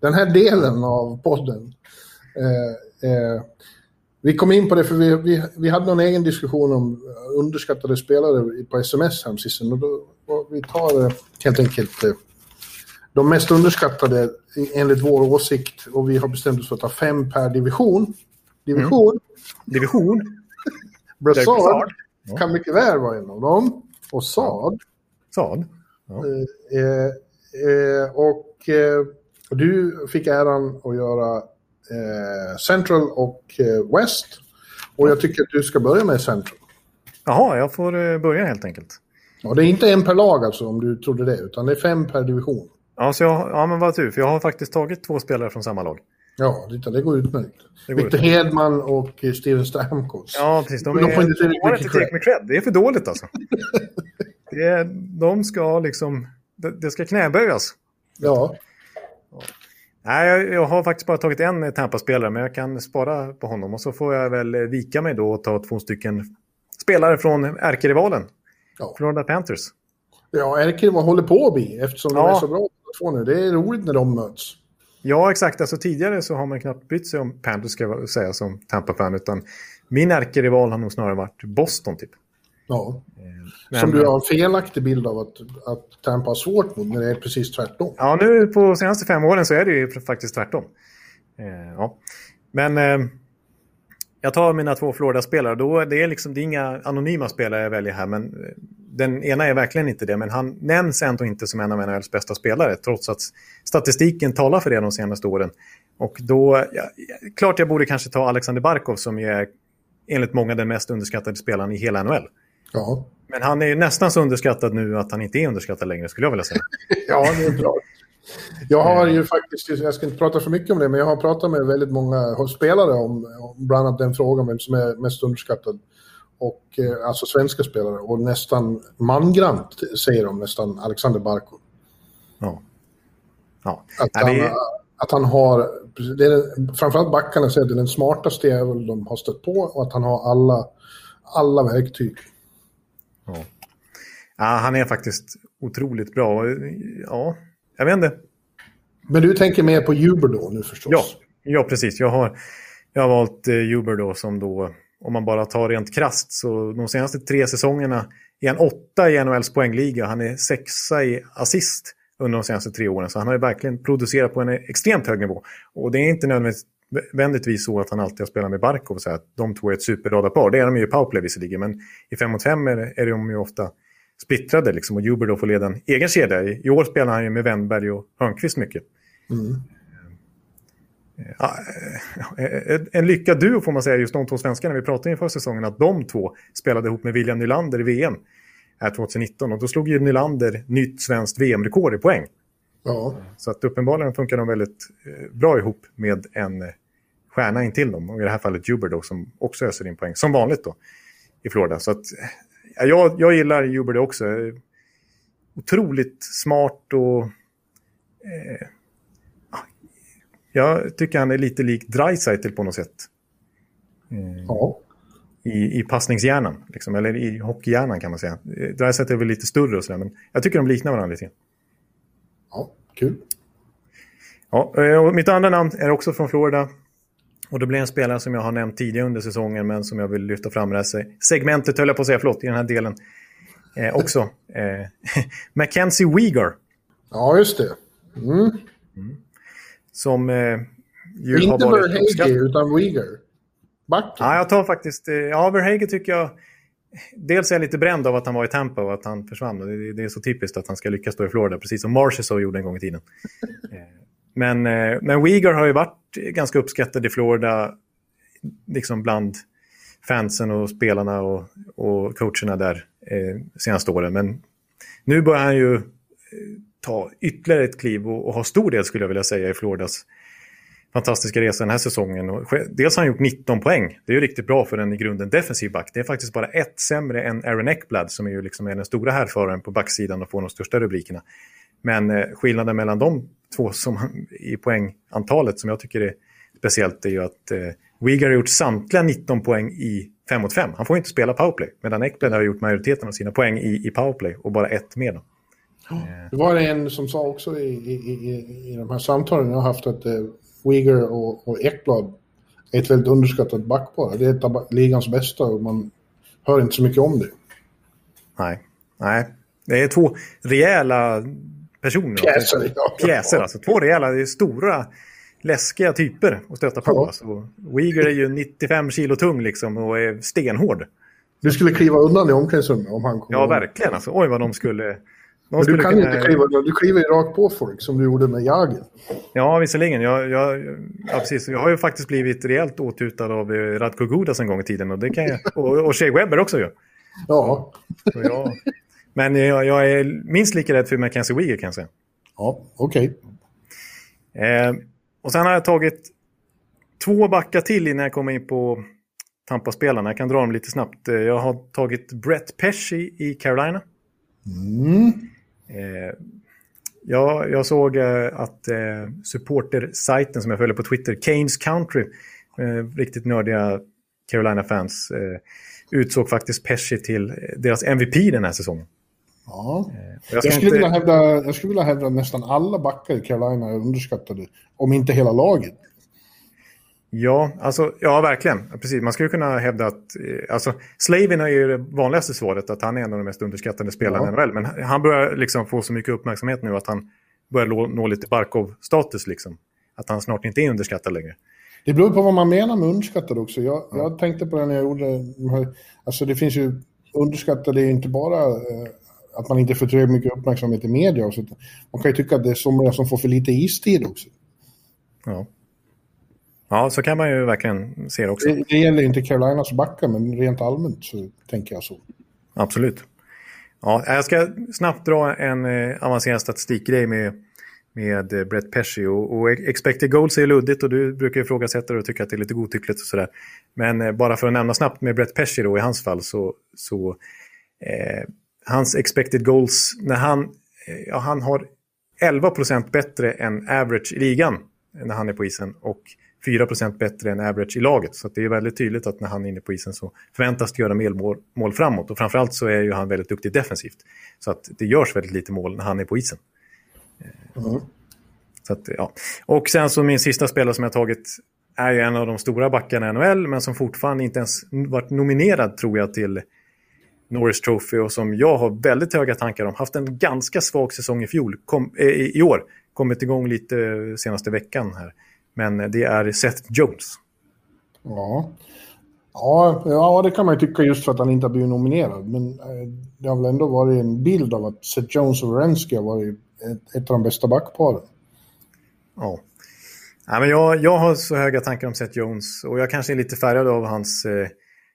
Den här delen av podden, eh, eh, vi kom in på det för vi, vi, vi hade någon egen diskussion om underskattade spelare på sms häromsistens. Och då, och vi tar eh, helt enkelt eh, de mest underskattade enligt vår åsikt och vi har bestämt oss för att ta fem per division. Division. Division. (laughs) Brassard. Ja. kan mycket väl vara en av dem. Och Saad. Sad. Eh, eh, och eh, du fick äran att göra eh, Central och eh, West. Och jag tycker att du ska börja med Central. Jaha, jag får eh, börja helt enkelt. Och det är inte en per lag alltså, om du trodde det, utan det är fem per division. Ja, så jag, ja, men vad tur, för jag har faktiskt tagit två spelare från samma lag. Ja, det, det går utmärkt. Det går Victor utmärkt. Hedman och eh, Steven Stamkos. Ja, precis. De, är, får inte tillräckligt mycket cred. Det är för dåligt alltså. (laughs) det är, de ska liksom... Det, det ska knäböjas. Ja, Nej, jag, har faktiskt bara tagit en Tampa-spelare, men jag kan spara på honom. Och så får jag väl vika mig då och ta två stycken spelare från ärkerivalen. Ja. Florida Panthers. ja vad håller på att bli eftersom de Ja. är så bra två nu. Det är roligt när de möts. Ja, exakt. Alltså, tidigare så har man knappt brytt sig om Panthers, ska jag säga, som Tampa-fan. Utan min ärkerival har nog snarare varit Boston, typ. Ja. Men- Som du har en felaktig bild av att, att Tampa har svårt mot, när det är precis tvärtom. Ja, nu på senaste fem åren så är det ju faktiskt tvärtom. Eh, ja. Men eh, jag tar mina två Florida-spelare. Då, det, är liksom, det är inga anonyma spelare jag väljer här. Men eh, den ena är verkligen inte det. Men han nämns ändå inte som en av NHLs bästa spelare. Trots att statistiken talar för det de senaste åren. Och då, ja, klart jag borde kanske ta Alexander Barkov som är enligt många den mest underskattade spelaren i hela NHL. Ja, Men han är ju nästan så underskattad nu att han inte är underskattad längre skulle jag vilja säga. (laughs) ja det är bra. Jag har ju faktiskt, jag ska inte prata för mycket om det, men jag har pratat med väldigt många spelare om, om bland annat den frågan, vem som är mest underskattad. Och, eh, alltså svenska spelare. Och nästan mangrant säger de nästan Alexander Barkov. Ja. Ja. Att, Ja, det han, att han har, det är, framförallt backarna säger att det är den smartaste jävel de har stött på och att han har alla, alla verktyg. Ja. ja, han är faktiskt otroligt bra. Ja, jag vet inte. Men du tänker mer på Uber då nu förstås? Ja, ja precis. Jag har, jag har valt eh, Uber då som då, om man bara tar rent krasst, så de senaste tre säsongerna är han åtta i NHLs poängliga. Han är sexa i assist under de senaste tre åren. Så han har ju verkligen producerat på en extremt hög nivå. Och det är inte nödvändigtvis så att han alltid har spelat med Barkov så att de två är ett superradarpar. Det är de ju i powerplay visserligen, men i 5 mot 5 är, är de ju ofta splittrade liksom, och Uber då får leda en egen kedja. I, år spelar han ju med Wennberg och Hörnqvist mycket. Mm. Ja, en lyckad duo får man säga, just de två svenskarna. Vi pratade inför säsongen att de två spelade ihop med William Nylander i VM här 2019. Och då slog ju Nylander nytt svenskt VM-rekord i poäng. Ja. Så att uppenbarligen funkar de väldigt bra ihop med en stjärna in till dem. Och i det här fallet Juber då, som också öser in poäng. Som vanligt då, i Florida. Så att, ja, jag, jag gillar Juber det också. Otroligt smart och... Eh, jag tycker han är lite lik Dreisaitl på något sätt. Eh, ja. I, I passningshjärnan, liksom, eller i hockeyhjärnan kan man säga. Dreisaitl är väl lite större och sådär, men jag tycker de liknar varandra lite. Ja, kul. Ja, och mitt andra namn är också från Florida. Och det blir en spelare som jag har nämnt tidigare under säsongen men som jag vill lyfta fram det här segmentet, höll jag på att säga, förlåt, i den här delen eh, också. (laughs) Eh, (laughs) Mackenzie Weegar. Ja, just det. Mm. Mm. Som eh, ju Inte har varit Verhage utan Weegar. Backen. Ja, jag tar faktiskt... Eh, ja, Verhage tycker jag... Dels är jag lite bränd av att han var i Tampa och att han försvann. Det, är så typiskt att han ska lyckas stå i Florida, precis som Marchessault gjorde en gång i tiden. (laughs) Eh, men, eh, men Uyghur har ju varit ganska uppskattad i Florida, liksom bland fansen och spelarna och, och coacherna där eh, senaste åren. Men nu börjar han ju eh, ta ytterligare ett kliv och, och ha stor del skulle jag vilja säga i Floridas fantastiska resa den här säsongen. Och dels har han gjort 19 poäng. Det är ju riktigt bra för en i grunden defensiv back. Det är faktiskt bara ett sämre än Aaron Ekblad som är ju liksom är den stora härföraren på backsidan och får de största rubrikerna. Men eh, skillnaden mellan de två som, i poängantalet som jag tycker är speciellt är ju att eh, Uyghur har gjort samtliga 19 poäng i 5 mot 5. Han får inte spela powerplay. Medan Ekblad har gjort majoriteten av sina poäng i, i powerplay och bara ett med dem. Det var det en som sa också i, i, i, i de här samtalen jag har haft att eh, Uyghur och, och Ekblad är ett väldigt underskattat backpar. Det är ett av ligans bästa och man hör inte så mycket om det. Nej, nej. Det är två rejäla personer. Pjäser, ja. Pjäser, alltså. Två rejäla, stora, läskiga typer att stöta på. Ja. Alltså. Uyghur är ju 95 kilo tung liksom och är stenhård. Du skulle kliva undan i omklädningsrummet om han kom. Ja, verkligen. Alltså, oj, vad de skulle... Skulle du kan kunna... inte kliva, du kliver ju rakt på folk som du gjorde med Jagr. Ja, visserligen. Jag, jag, ja, precis. jag har ju faktiskt blivit rejält åtutad av eh, Radko Gudas en gång i tiden. Och, det kan jag, och, och Shea Webber också ju. Ja. Jag, men jag, jag, är minst lika rädd för Mackenzie Weegar kan jag säga. Ja, okej. Okay. Eh, och sen har jag tagit två backar till innan jag kommer in på Tampa-spelarna. Jag kan dra dem lite snabbt. Eh, jag har tagit Brett Pesci i Carolina. Mm. Eh, jag, jag såg eh, att eh, supportersajten som jag följer på Twitter, Kanes Country, eh, riktigt nördiga Carolina-fans, eh, utsåg faktiskt Pesci till deras MVP den här säsongen. Ja. Jag, jag, skulle inte... vilja hävda, jag skulle vilja hävda att nästan alla backar i Carolina är underskattade, om inte hela laget. Ja, alltså, ja verkligen. Precis. Man skulle kunna hävda att... Alltså, Slavin är ju det vanligaste svaret, att han är en av de mest underskattade spelarna ja. i NHL. Men han börjar liksom få så mycket uppmärksamhet nu att han börjar nå, lite Barkov-status. Liksom. Att han snart inte är underskattad längre. Det beror på vad man menar med underskattad också. Jag, ja. jag tänkte på det när jag gjorde... Alltså det finns ju... Underskattade är inte bara eh, att man inte får tillräckligt mycket uppmärksamhet i media. Och så. Man kan ju tycka att det är somliga som får för lite istid också. Ja. Ja, så kan man ju verkligen se det också. Det, det gäller inte Carolinas backar, men rent allmänt så tänker jag så. Absolut. Ja, jag ska snabbt dra en eh, avancerad statistikgrej med, med eh, Brett Pesci. Och, och expected goals är luddigt och du brukar ifrågasätta det och tycka att det är lite godtyckligt och sådär. Men eh, bara för att nämna snabbt med Brett Pesci då i hans fall så, så eh, hans expected goals, när han, eh, ja, han har 11% bättre än average i ligan när han är på isen och 4% bättre än average i laget. Så det är väldigt tydligt att när han är inne på isen så förväntas det göra mer mål, mål framåt. Och framförallt så är ju han väldigt duktig defensivt. Så att det görs väldigt lite mål när han är på isen. Mm. Så att, ja. Och sen så min sista spelare som jag tagit är ju en av de stora backarna i NHL men som fortfarande inte ens varit nominerad tror jag till Norris Trophy och som jag har väldigt höga tankar om. Haft en ganska svag säsong i fjol, kom, eh, i år. Kommit igång lite senaste veckan här. Men det är Seth Jones. Ja. Ja, ja, det kan man ju tycka just för att han inte har blivit nominerad. Men eh, det har väl ändå varit en bild av att Seth Jones och Wrenski har varit ett, ett av de bästa backparen. Ja. Ja, men jag, jag har så höga tankar om Seth Jones och jag kanske är lite färgad av hans eh,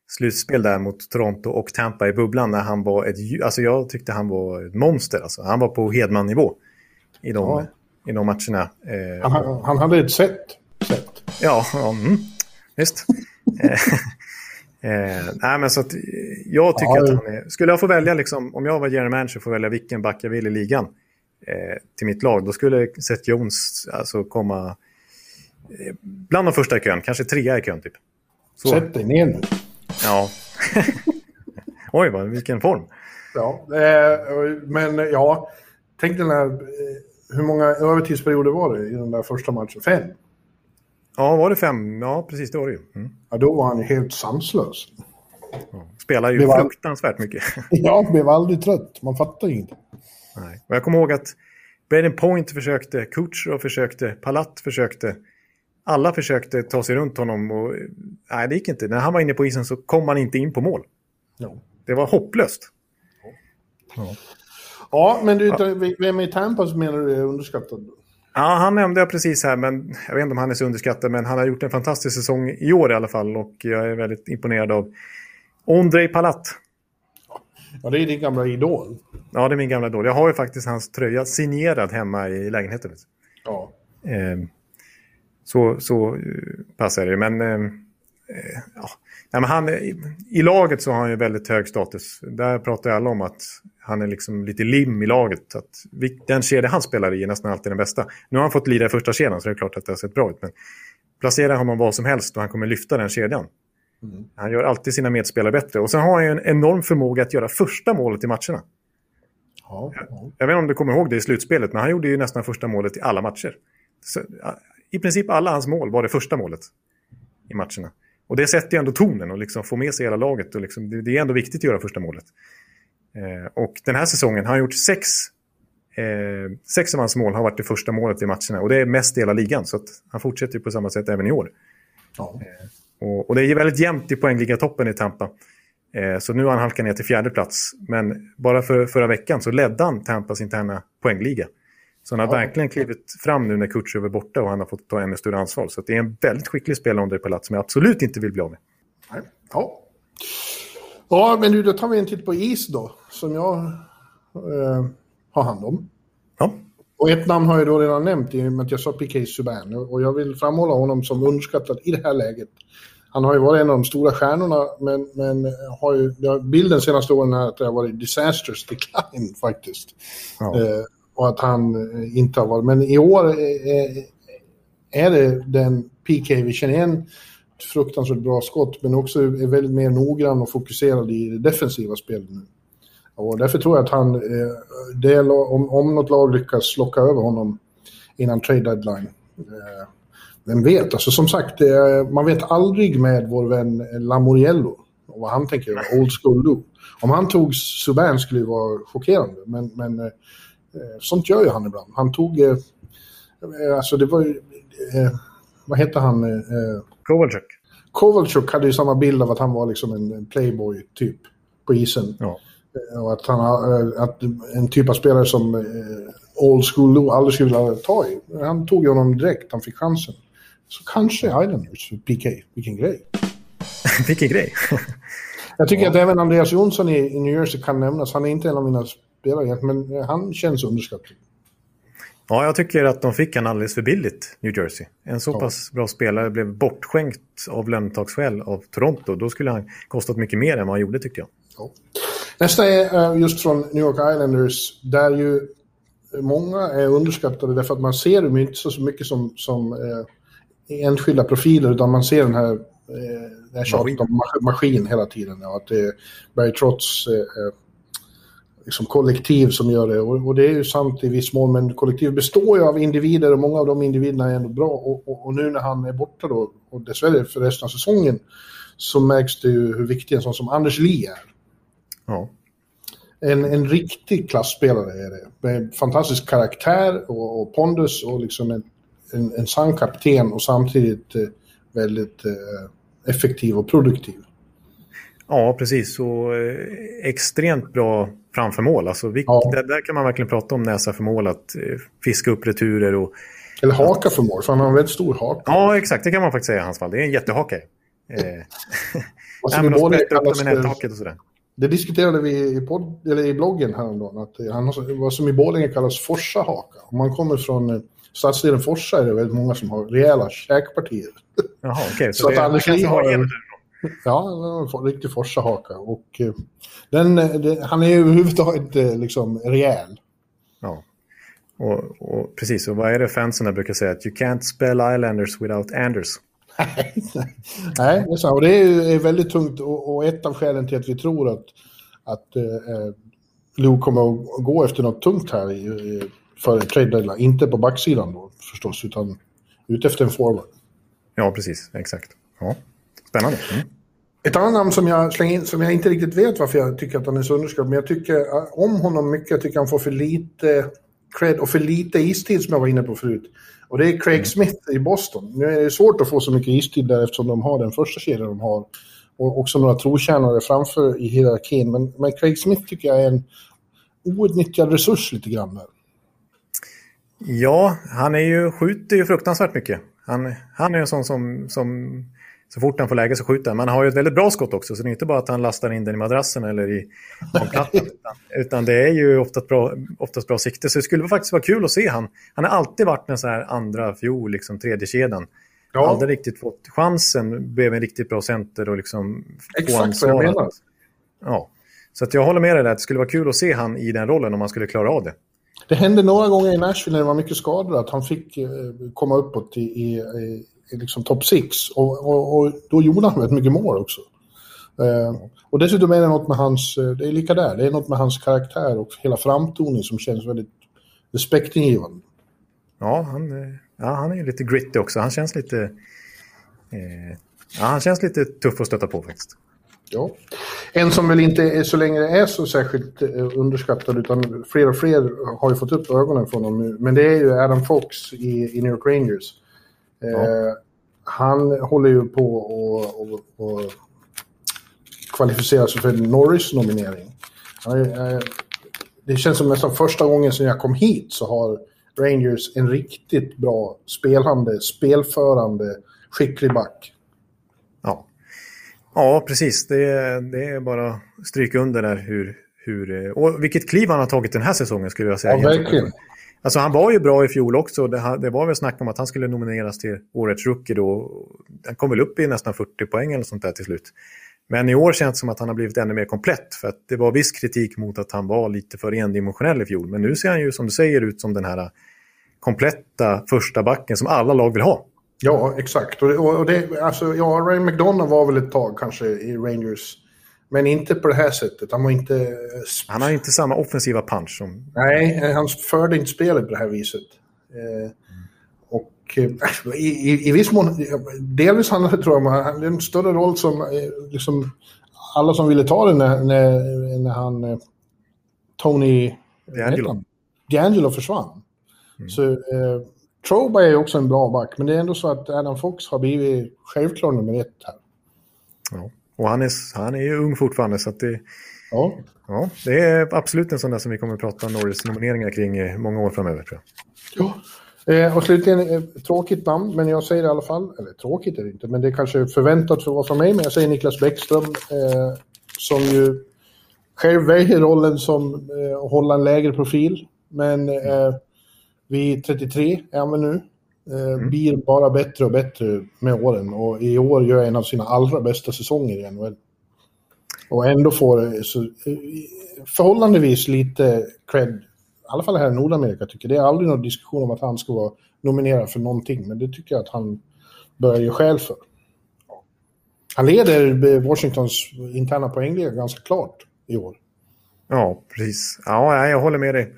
slutspel där mot Toronto och Tampa i bubblan när han var ett... Alltså jag tyckte han var ett monster. Alltså. Han var på Hedman-nivå i de, ja. I de matcherna. Eh, han, han, hade ett sätt. sätt. Ja, ja mm, visst. Eh, nej, men så att, jag tycker ja, att han är... Skulle jag få välja, liksom, om jag var general manager, få välja vilken back jag vill i ligan eh, till mitt lag, då skulle Seth Jones alltså komma eh, bland de första i kön, kanske trea i kön typ. Så. Sätt dig ner nu. Ja. (laughs) Oj, vad, vilken form. Ja, eh, men ja, tänk den här, eh, hur många övertidsperioder var det i den där första matchen? Fem? Ja, var det fem? Ja, precis det var det ju. Mm. Ja, då var han helt sanslös. Ja, spelar ju blev fruktansvärt mycket. (laughs) ja, blev aldrig trött. Man fattar ju inte. Nej. Och jag kommer ihåg att Braden Point försökte, Kutjerov försökte, Palat försökte. Alla försökte ta sig runt honom och nej, det gick inte. När han var inne på isen så kom han inte in på mål. Ja. Det var hopplöst. Ja, ja men du, vem i Tampa menar du är underskattad? Ja, han nämnde jag precis här, men jag vet inte om han är så underskattad, men han har gjort en fantastisk säsong i år i alla fall och jag är väldigt imponerad av Ondrej Palat. Ja, det är din gamla idol. Ja, det är min gamla idol. Jag har ju faktiskt hans tröja signerad hemma i lägenheten. Ja. Eh, så, så eh, passar det, men... Eh, ja. Nej, men han, I laget så har han ju väldigt hög status. Där pratar alla om att han är liksom lite lim i laget. Att den kedja han spelar i är nästan alltid den bästa. Nu har han fått lira i första kedjan så det är klart att det har sett bra ut. Men placera honom vad som helst och han kommer lyfta den kedjan. Mm. Han gör alltid sina medspelare bättre. Och sen har han ju en enorm förmåga att göra första målet i matcherna. Ja, ja. Jag vet inte om du kommer ihåg det i slutspelet, men han gjorde ju nästan första målet i alla matcher. Så, I princip alla hans mål var det första målet i matcherna. Och det sätter ju ändå tonen och liksom får med sig hela laget. Och liksom, det, det är ändå viktigt att göra första målet. Eh, och den här säsongen har han gjort sex, eh, sex av hans mål har varit det första målet i matcherna. Och det är mest i hela ligan, så han fortsätter på samma sätt även i år. Ja. Eh, och, och, det är väldigt jämnt i poängligatoppen i Tampa. Eh, så nu har han halkat ner till fjärde plats. Men bara för, förra veckan så ledde han Tampas interna poängliga. Så han har ja. verkligen klivit fram nu när Kutjerov är borta och han har fått ta ännu större ansvar. Så det är en väldigt skicklig spelare under Palat som jag absolut inte vill bli av med. Ja. Ja, men nu då tar vi en titt på is då, som jag eh, har hand om. Ja. Och ett namn har jag då redan nämnt i och med att jag sa Piqué Subban. Och jag vill framhålla honom som underskattad i det här läget. Han har ju varit en av de stora stjärnorna, men, men har ju, bilden senaste åren är att det har varit disastrous decline faktiskt. Ja. Eh, och att han eh, inte har varit... Men i år är, är det den PK vi känner igen fruktansvärt bra skott, men också är väldigt mer noggrann och fokuserad i det defensiva spelet nu. Och därför tror jag att han, det, om, om något lag lyckas locka över honom innan trade deadline. Vem vet, alltså som sagt, man vet aldrig med vår vän Lamoriello och vad han tänker göra, old school do. Om han tog Subban skulle det vara chockerande, men, men sånt gör ju han ibland. Han tog, alltså det var ju, vad heter han? Kovalchuk. Kovalchuk hade ju samma bild av att han var liksom en playboy typ på isen. Ja. Eh, och att, han, eh, att en typ av spelare som eh, Old School aldrig skulle vilja ta i. Han tog ju honom direkt, han fick chansen. Så kanske Islanders, PK. Vilken grej. (laughs) Vilken grej. Jag tycker ja. att även Andreas Jonsson i, i New Jersey kan nämnas. Han är inte en av mina spelare, men han känns underskattad. Ja, jag tycker att de fick han alldeles för billigt, New Jersey. En så pass bra spelare blev bortskänkt av lönetagsskäl av Toronto. Då skulle han kostat mycket mer än vad han gjorde, tyckte jag. Ja. Nästa är uh, just från New York Islanders, där ju många är underskattade därför att man ser dem inte så mycket som, som uh, enskilda profiler, utan man ser den här, uh, det här tjatet om maskin hela tiden. Ja, att det är Barry Trotz liksom kollektiv som gör det. Och, och, det är ju sant i viss mån, men kollektiv består ju av individer och många av de individerna är ändå bra. Och, och, och, nu när han är borta då, och dessvärre för resten av säsongen, så märks det ju hur viktig en sån som Anders Lee är. Ja. En, en riktig klassspelare är det. Med fantastisk karaktär och, och pondus och liksom en, en, en sann kapten och samtidigt eh, väldigt eh, effektiv och produktiv. Ja, precis. Och eh, extremt bra framför mål. Alltså, vi, ja. där, där, kan man verkligen prata om näsa för mål, att eh, fiska upp returer och Eller haka för mål, för han har en väldigt stor haka. Ja, exakt. Det kan man faktiskt säga i hans fall. Det är en jättehake. Eh, (laughs) dem i för- nättaket och sådär. Det diskuterade vi i, podd, eller i bloggen häromdagen, att han har, vad som i Borlänge kallas Forsa-haka. Om man kommer från eh, stadsdelen Forsa är det väldigt många som har rejäla käkpartier. Jaha, okej. Så, Så att det, Anders kanske Lee har en-. Ja, en riktig Forsa-haka. Och, eh, den, eh, det, han är ju överhuvudtaget inte liksom rejäl. Ja. Och, och precis, och vad är det fansen brukar säga? Att you can't spell Islanders without Anders. (laughs) Nej, det är sant. Och det är, väldigt tungt och, och ett av skälen till att vi tror att, att eh, Lou kommer att gå efter något tungt här i, i, för trade. Inte på backsidan då förstås, utan ute efter en forward. Ja, precis. Exakt. Ja. Spännande. Mm. Ett annat namn som jag slänger in, som jag inte riktigt vet varför jag tycker att han är så underskattad, men jag tycker eh, om honom mycket. Jag tycker han får för lite cred och för lite istid som jag var inne på förut. Och det är Craig Smith i Boston. Nu är det svårt att få så mycket istid där eftersom de har den första kedjan de har. Och också några trotjänare framför i hierarkin. Men, men Craig Smith tycker jag är en outnyttjad resurs lite grann där. Ja, han är ju, skjuter ju fruktansvärt mycket. Han, han är en sån som, som så fort han får läge så skjuter han. Men han har ju ett väldigt bra skott också, så det är inte bara att han lastar in den i madrassen eller i omklattan. (laughs) utan, utan det är ju oftast bra, oftast bra sikte. Så det skulle faktiskt vara kul att se han. Han har alltid varit en sån här andra fjol, liksom tredje kedjan. Ja. Aldrig riktigt fått chansen, blev en riktigt bra center och liksom Exakt vad jag menar. Ja. Så att jag håller med dig där, att det skulle vara kul att se han i den rollen om han skulle klara av det. Det hände några gånger i Nashville när det var mycket skador att han fick eh, komma uppåt i, i liksom topp 6. Och, och, och då gjorde han väldigt mycket mål också. Eh, och dessutom är det något med hans, eh, det är lika där, det är något med hans karaktär och hela framtoning som känns väldigt respektingivande. Ja, han, eh, ja, han är ju lite gritty också. Han känns lite... Eh, ja, han känns lite tuff att stöta på faktiskt. Ja. En som väl inte är så länge är så särskilt eh, underskattad utan fler och fler har ju fått upp ögonen från honom nu. Men det är ju Adam Fox i, i New York Rangers. Eh, Ja. Han håller ju på och, och, och kvalificera sig för. Han är, eh, Det känns som nästan första gången sedan jag kom hit så har Rangers en riktigt bra spelande, spelförande, skicklig back. Ja, ja precis. Det, är- det är bara att stryka under där hur... hur eh, och vilket kliv han har tagit den här säsongen skulle jag säga. Ja, verkligen. Alltså han var ju bra i fjol också. Det, var väl snack om att han skulle nomineras till årets rookie då. Han kom väl upp i nästan 40 poäng eller sånt där till slut. Men i år känns det som att han har blivit ännu mer komplett. För att det var viss kritik mot att han var lite för endimensionell i fjol. Men nu ser han ju som du säger ut som den här kompletta första backen som alla lag vill ha. Ja, exakt. Och, det- och, det, alltså, ja, Ray McDonough var väl ett tag kanske i Rangers. Men inte på det här sättet. Han var inte... eh, Han har inte samma offensiva punch som... Nej, eh, han förde inte spelet på det här viset. Eh, och i, i, i viss mån, delvis handlar det tror jag om det en större roll som liksom, alla som ville ta den när, när, när han Tony D'Angelo. D'Angelo försvann. Så eh, Troba är också en bra back, men det är ändå så att Adam Fox har blivit självklar nummer ett här. Ja. Och han är, han är ju ung fortfarande så det... Ja. Ja, det är absolut en sån där som vi kommer att prata Norris-nomineringar kring i många år framöver tror jag. Ja. Eh, och slutligen, eh, tråkigt namn, men jag säger det i alla fall, eller tråkigt är det inte, men det är kanske förväntat för att vara från mig, men jag säger Niklas Bäckström, eh, som ju själv väljer rollen som eh, hålla en lägre profil, men eh, vid 33 är han väl nu, eh, blir bara bättre och bättre med åren och i år gör en av sina allra bästa säsonger i NHL. Och ändå får så, eh, förhållandevis lite cred, i alla fall här i Nordamerika tycker jag. Det är aldrig någon diskussion om att han ska vara nominerad för någonting, men det tycker jag att han börjar ge skäl för. Han leder Washingtons interna poängliga ganska klart i år. Ja, precis. Ja, jag håller med dig.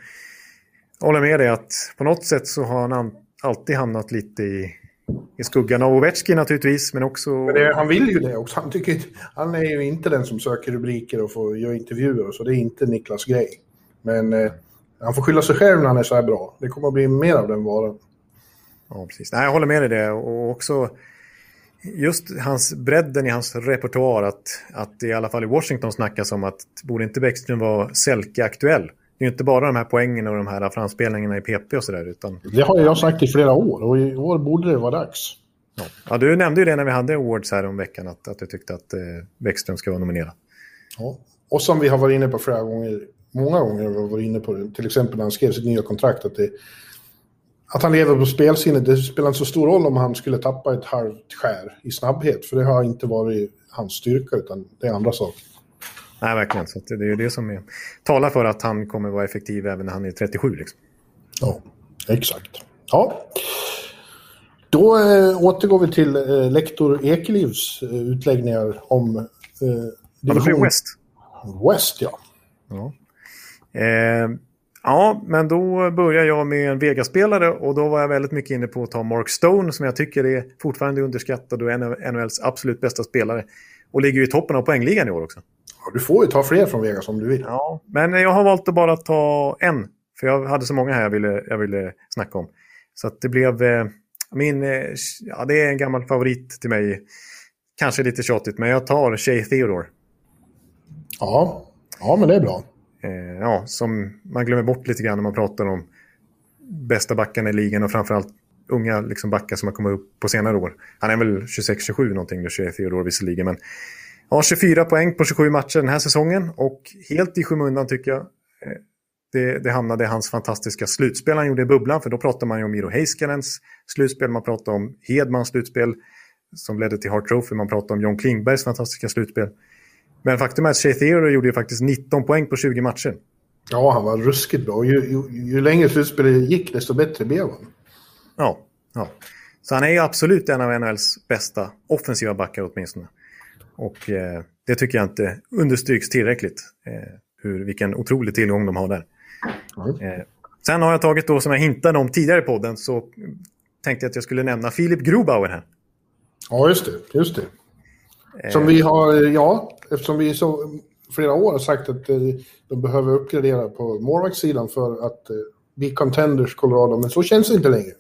Jag håller med dig att på något sätt så har han an- alltid hamnat lite i, i skuggan av Ovechkin naturligtvis, men också... Men det, han vill ju det också. Han, tycker, han är ju inte den som söker rubriker och får göra intervjuer och så. Det är inte Niklas grej. Men eh, han får skylla sig själv när han är så här bra. Det kommer att bli mer av den varan. Ja, precis. Nej, jag håller med dig det. Och också just hans bredden i hans repertoar. Att, att i alla fall i Washington snackas om att borde inte Bäckström vara Selke-aktuell det är inte bara de här poängen och de här framspelningarna i PP och sådär. Utan... Det har jag sagt i flera år och i år borde det vara dags. Ja. ja, du nämnde ju det när vi hade awards här om veckan, att, att du tyckte att eh, Bäckström ska vara nominerad. Ja. Och som vi har varit inne på flera gånger, många gånger har vi varit inne på det, till exempel när han skrev sitt nya kontrakt, att, det, att han lever på spelsinnet, det spelar inte så stor roll om han skulle tappa ett halvt skär i snabbhet, för det har inte varit hans styrka, utan det är andra saker. Nej, verkligen. Så det är det som är, talar för att han kommer vara effektiv även när han är 37. Liksom. Ja, exakt. Ja. Då äh, återgår vi till äh, lektor Ekelivs äh, utläggningar om... Äh, ja, det blir West. West, ja. Ja. Eh, ja, men då börjar jag med en Vegas-spelare och då var jag väldigt mycket inne på att ta Mark Stone som jag tycker är fortfarande underskattad och en av NHLs absolut bästa spelare. Och ligger i toppen av poängligan i år också. Du får ju ta fler från Vegas om du vill. Ja, men jag har valt att bara ta en. För jag hade så många här jag ville, jag ville snacka om. Så det blev eh, min, eh, ja det är en gammal favorit till mig. Kanske lite tjatigt, men jag tar Shea Theodore. Ja, ja men det är bra. Eh, ja, som man glömmer bort lite grann när man pratar om bästa backarna i ligan och framförallt unga liksom, backar som har kommit upp på senare år. Han är väl 26-27 någonting, Shea Theodore visserligen, men har 24 poäng på 27 matcher den här säsongen och helt i skymundan tycker jag eh, det, det hamnade hans fantastiska slutspel han gjorde i bubblan. För då pratar man ju om Miro Heiskanens slutspel, man pratar om Hedmans slutspel som ledde till Hart Trophy, man pratar om John Klingbergs fantastiska slutspel. Men faktum är att Shea Theodore gjorde ju faktiskt 19 poäng på 20 matcher. Ja, han var ruskigt bra. Ju, ju, ju längre slutspelet gick, desto bättre blev han. Ja, ja. Så han är ju absolut en av NHLs bästa offensiva backar åtminstone. Och eh, det tycker jag inte understryks tillräckligt. Eh, hur, vilken otrolig tillgång de har där. Mm. Eh, sen har jag tagit då, som jag hintade om tidigare i podden, så tänkte jag att jag skulle nämna Filip Grubauer här. Ja, just det. Just det. Som vi har, ja, eftersom vi så flera år har sagt att eh, de behöver uppgradera på målvaktssidan för att eh, bli contenders Colorado, men så känns det inte längre.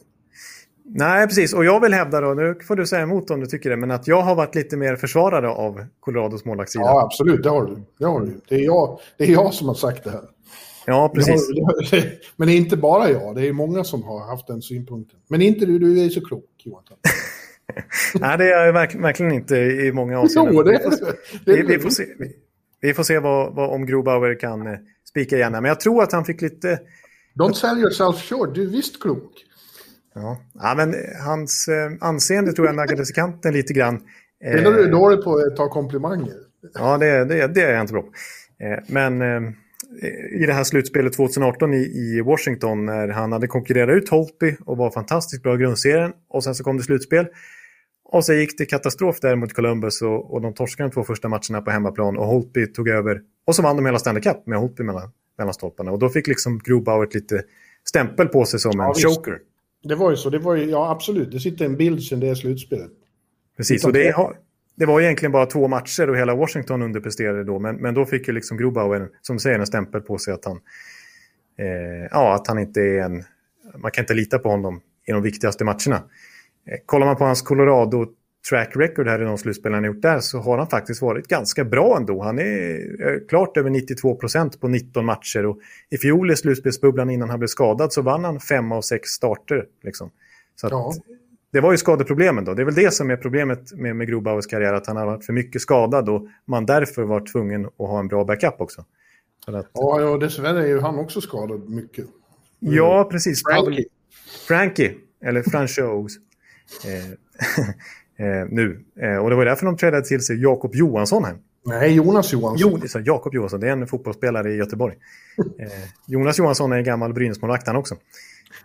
Nej, precis. Och jag vill hävda då, nu får du säga emot om du tycker det, men att jag har varit lite mer försvarare av Colorados målvaktssida. Ja, absolut. Det har du. Det, har du. Det, är jag, det är jag som har sagt det här. Ja, precis. Det har, (laughs) men det är inte bara jag. Det är många som har haft den synpunkten. Men inte du. Du är så klok, Johan. (laughs) Nej, det är jag verk, verkligen inte i många avseenden. Jo, det vi, vi, vi, får se, vi, vi får se vad, vad, om Grobauer kan eh, spika igen. Men jag tror att han fick lite... Don't sell yourself short. Du är visst klok. Ja, ja men hans eh, anseende tror jag naggades i kanten lite grann. Det är när du är dålig på att ta komplimanger. Ja, det, det, det är jag inte bra på. Eh, men eh, i det här slutspelet 2018 i, i Washington när han hade konkurrerat ut Holtby och var fantastiskt bra i grundserien och sen så kom det slutspel. Och så gick det katastrof där mot Columbus och, och de torskade de två första matcherna på hemmaplan och Holtby tog över. Och så vann de hela Stanley Cup med Holtby mellan, mellan stolparna. Och då fick liksom Grubauer lite stämpel på sig som ja, en visst. choker. Det var ju så. Det var ju, ja, absolut. Det sitter en bild sen det är slutspelet. Precis, och det, det var egentligen bara två matcher och hela Washington underpresterade då. Men, men då fick ju liksom Grubauer, som säger, en stämpel på sig att han, eh, ja, att han inte är en... Man kan inte lita på honom i de viktigaste matcherna. Eh, kollar man på hans Colorado track record här i de slutspel han gjort där så har han faktiskt varit ganska bra ändå. Han är klart över 92 procent på 19 matcher och i fjol i slutspelsbubblan innan han blev skadad så vann han fem av sex starter. Liksom. Så ja. Det var ju skadeproblemen då. Det är väl det som är problemet med, med Grobauers karriär, att han har varit för mycket skadad och man därför var tvungen att ha en bra backup också. Att... Ja, ja, dessvärre är ju han också skadad mycket. Ja, precis. Frankie. Frankie, eller Franchose. (laughs) Eh, nu. Eh, och det var därför de trädde till sig Jakob Johansson här. Nej, Jonas Johansson. Jo, Jakob Johansson, det är en fotbollsspelare i Göteborg. (laughs) eh, Jonas Johansson är en gammal Brynäsmålvakt också.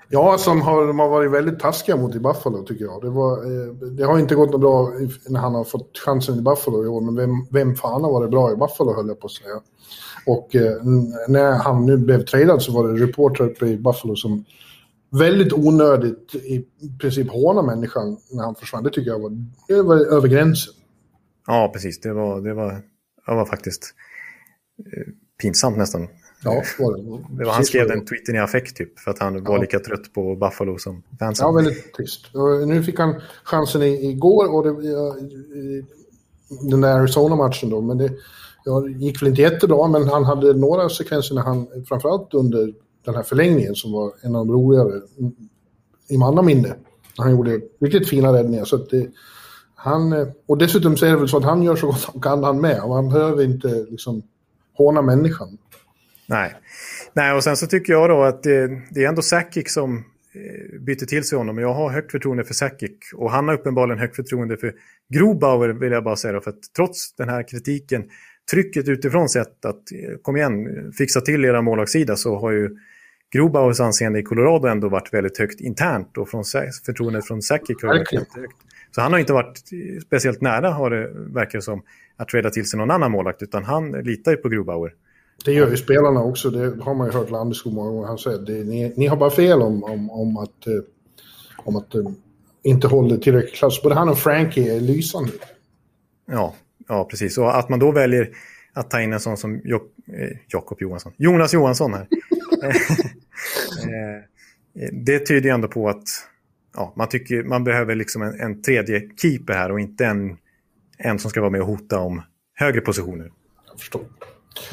Ja, som har, de har varit väldigt taskiga mot i Buffalo tycker jag. Det, var, eh, det har inte gått något bra när han har fått chansen i Buffalo i år, men vem, vem fan har varit bra i Buffalo höll jag på att säga. Och eh, när han nu blev tradad så var det reportrar uppe i Buffalo som väldigt onödigt i princip håna människan när han försvann. Det tycker jag var, det var över gränsen. Ja, precis. Det var, det var, det var faktiskt eh, pinsamt nästan. Ja, var det. det var, han skrev den tweeten i affekt typ, för att han var lika trött på Buffalo som fansen. Ja, väldigt trist. Och nu fick han chansen igår och det, den där Arizona-matchen då, men det, ja, gick väl inte jättebra, men han hade några sekvenser när han, framförallt under den här förlängningen som var en av de roligare i manna minne. Han gjorde riktigt fina räddningar. Så att det, han, eh, och dessutom så är det väl så att han gör så gott han kan han med. Och han behöver inte liksom håna människan. Nej. Nej, och sen så tycker jag då att det, det är ändå Sakic som eh, byter till sig honom. Jag har högt förtroende för Sakic och han har uppenbarligen högt förtroende för Grobauer vill jag bara säga. Då, för att trots den här kritiken, trycket utifrån sett att eh, kom igen, fixa till era målvaktssida så har ju Grobauers anseende i Colorado ändå varit väldigt högt internt och från förtroendet från Sakic har varit högt. Så han har inte varit speciellt nära, har det verkar som, att träda till sig någon annan målvakt, utan han litar ju på Grobauer. Det gör ju spelarna också, det har man ju hört Landeskog många gånger. Han säger att ni, ni har bara fel om, om, om att, eh, om att eh, inte håller tillräckligt klass. Både han och Frankie är lysande. Ja, ja, precis. Och att man då väljer att ta in en sån som Jok eh, Jakob Johansson, Jonas Johansson här. (laughs) (laughs) Eh, det tyder ju ändå på att ja, man tycker man behöver liksom en, en tredje keeper här och inte en, en som ska vara med och hota om högre positioner. Jag förstår.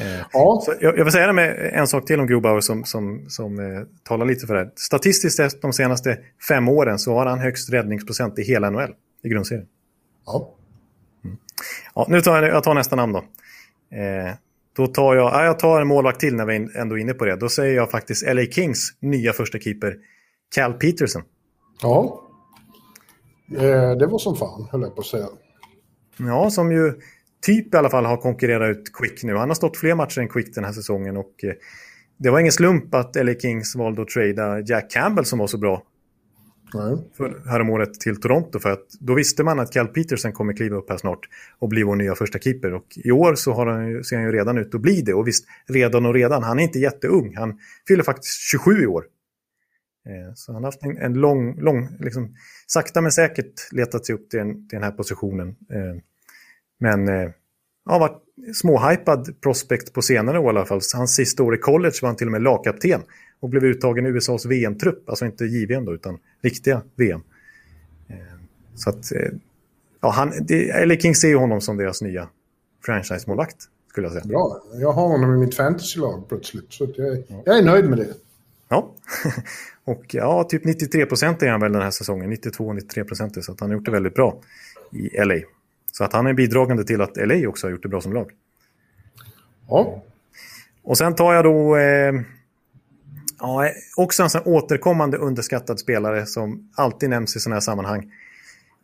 Eh, ja. Jag, jag vill säga med en sak till om Grobauer som, som, som eh, talar lite för det här. Statistiskt sett de senaste fem åren så har han högst räddningsprocent i hela NHL i grundserien. Ja. Mm. ja nu tar jag, jag tar nästa namn då. Eh, då tar jag, ja, jag tar en målvakt till när vi ändå är inne på det. Då säger jag faktiskt LA Kings nya första keeper, Cal Peterson. Ja, eh, det var som fan, höll jag på att säga. Ja, som ju typ i alla fall har konkurrerat ut Quick nu. Han har stått fler matcher än Quick den här säsongen och eh, det var ingen slump att LA Kings valde att trada Jack Campbell som var så bra för häromåret till Toronto. För att då visste man att Cal Peterson kommer kliva upp här snart och bli vår nya första keeper. Och i år så har han, ser han ju redan ut att bli det. Och visst, redan och redan, han är inte jätteung. Han fyller faktiskt 27 i år. Eh, så han har haft en, en lång, lång liksom, sakta men säkert letat sig upp till, en, till den här positionen. Eh, men eh, han har varit småhypad prospect på senare år i alla fall. Hans sista år i college var han till och med lagkapten och blev uttagen i USAs VM-trupp. Alltså inte JVM då, utan riktiga VM. Eh, så att, eh, ja, han, det, King ser honom som deras nya franchise-målvakt, skulle jag säga. Bra, jag har honom i mitt fantasy-lag plötsligt, så jag, jag är nöjd med det. Ja, (laughs) och ja, typ 93 procent är han väl den här säsongen. 92-93 procent, så att han har gjort det väldigt bra i LA. Så att han är bidragande till att LA också har gjort det bra som lag. Ja. Och sen tar jag då eh, ja, också en sån återkommande underskattad spelare som alltid nämns i sådana här sammanhang.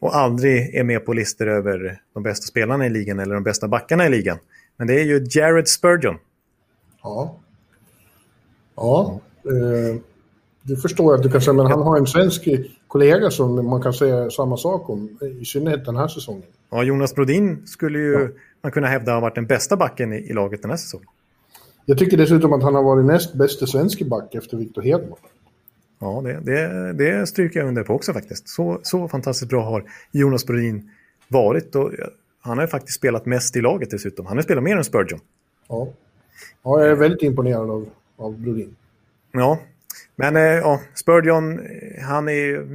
Och aldrig är med på listor över de bästa spelarna i ligan eller de bästa backarna i ligan. Men det är ju Jared Spurgeon. Ja. Ja. Eh, det förstår jag att du kan säga, men han har en svensk kollega som man kan säga samma sak om, i synnerhet den här säsongen. Ja, Jonas Brodin skulle ju ja. man kunna hävda har varit den bästa backen i, i, laget den här säsongen. Jag tycker dessutom att han har varit näst bästa svenske back efter Victor Hedman. Ja, det, det, det stryker jag under på också faktiskt. Så, så fantastiskt bra har Jonas Brodin varit. Och han har ju faktiskt spelat mest i laget dessutom. Han har spelat mer än Spurgeon. Ja, ja jag är väldigt imponerad av, av Brodin. Ja, men eh, ja, Spurgeon, han är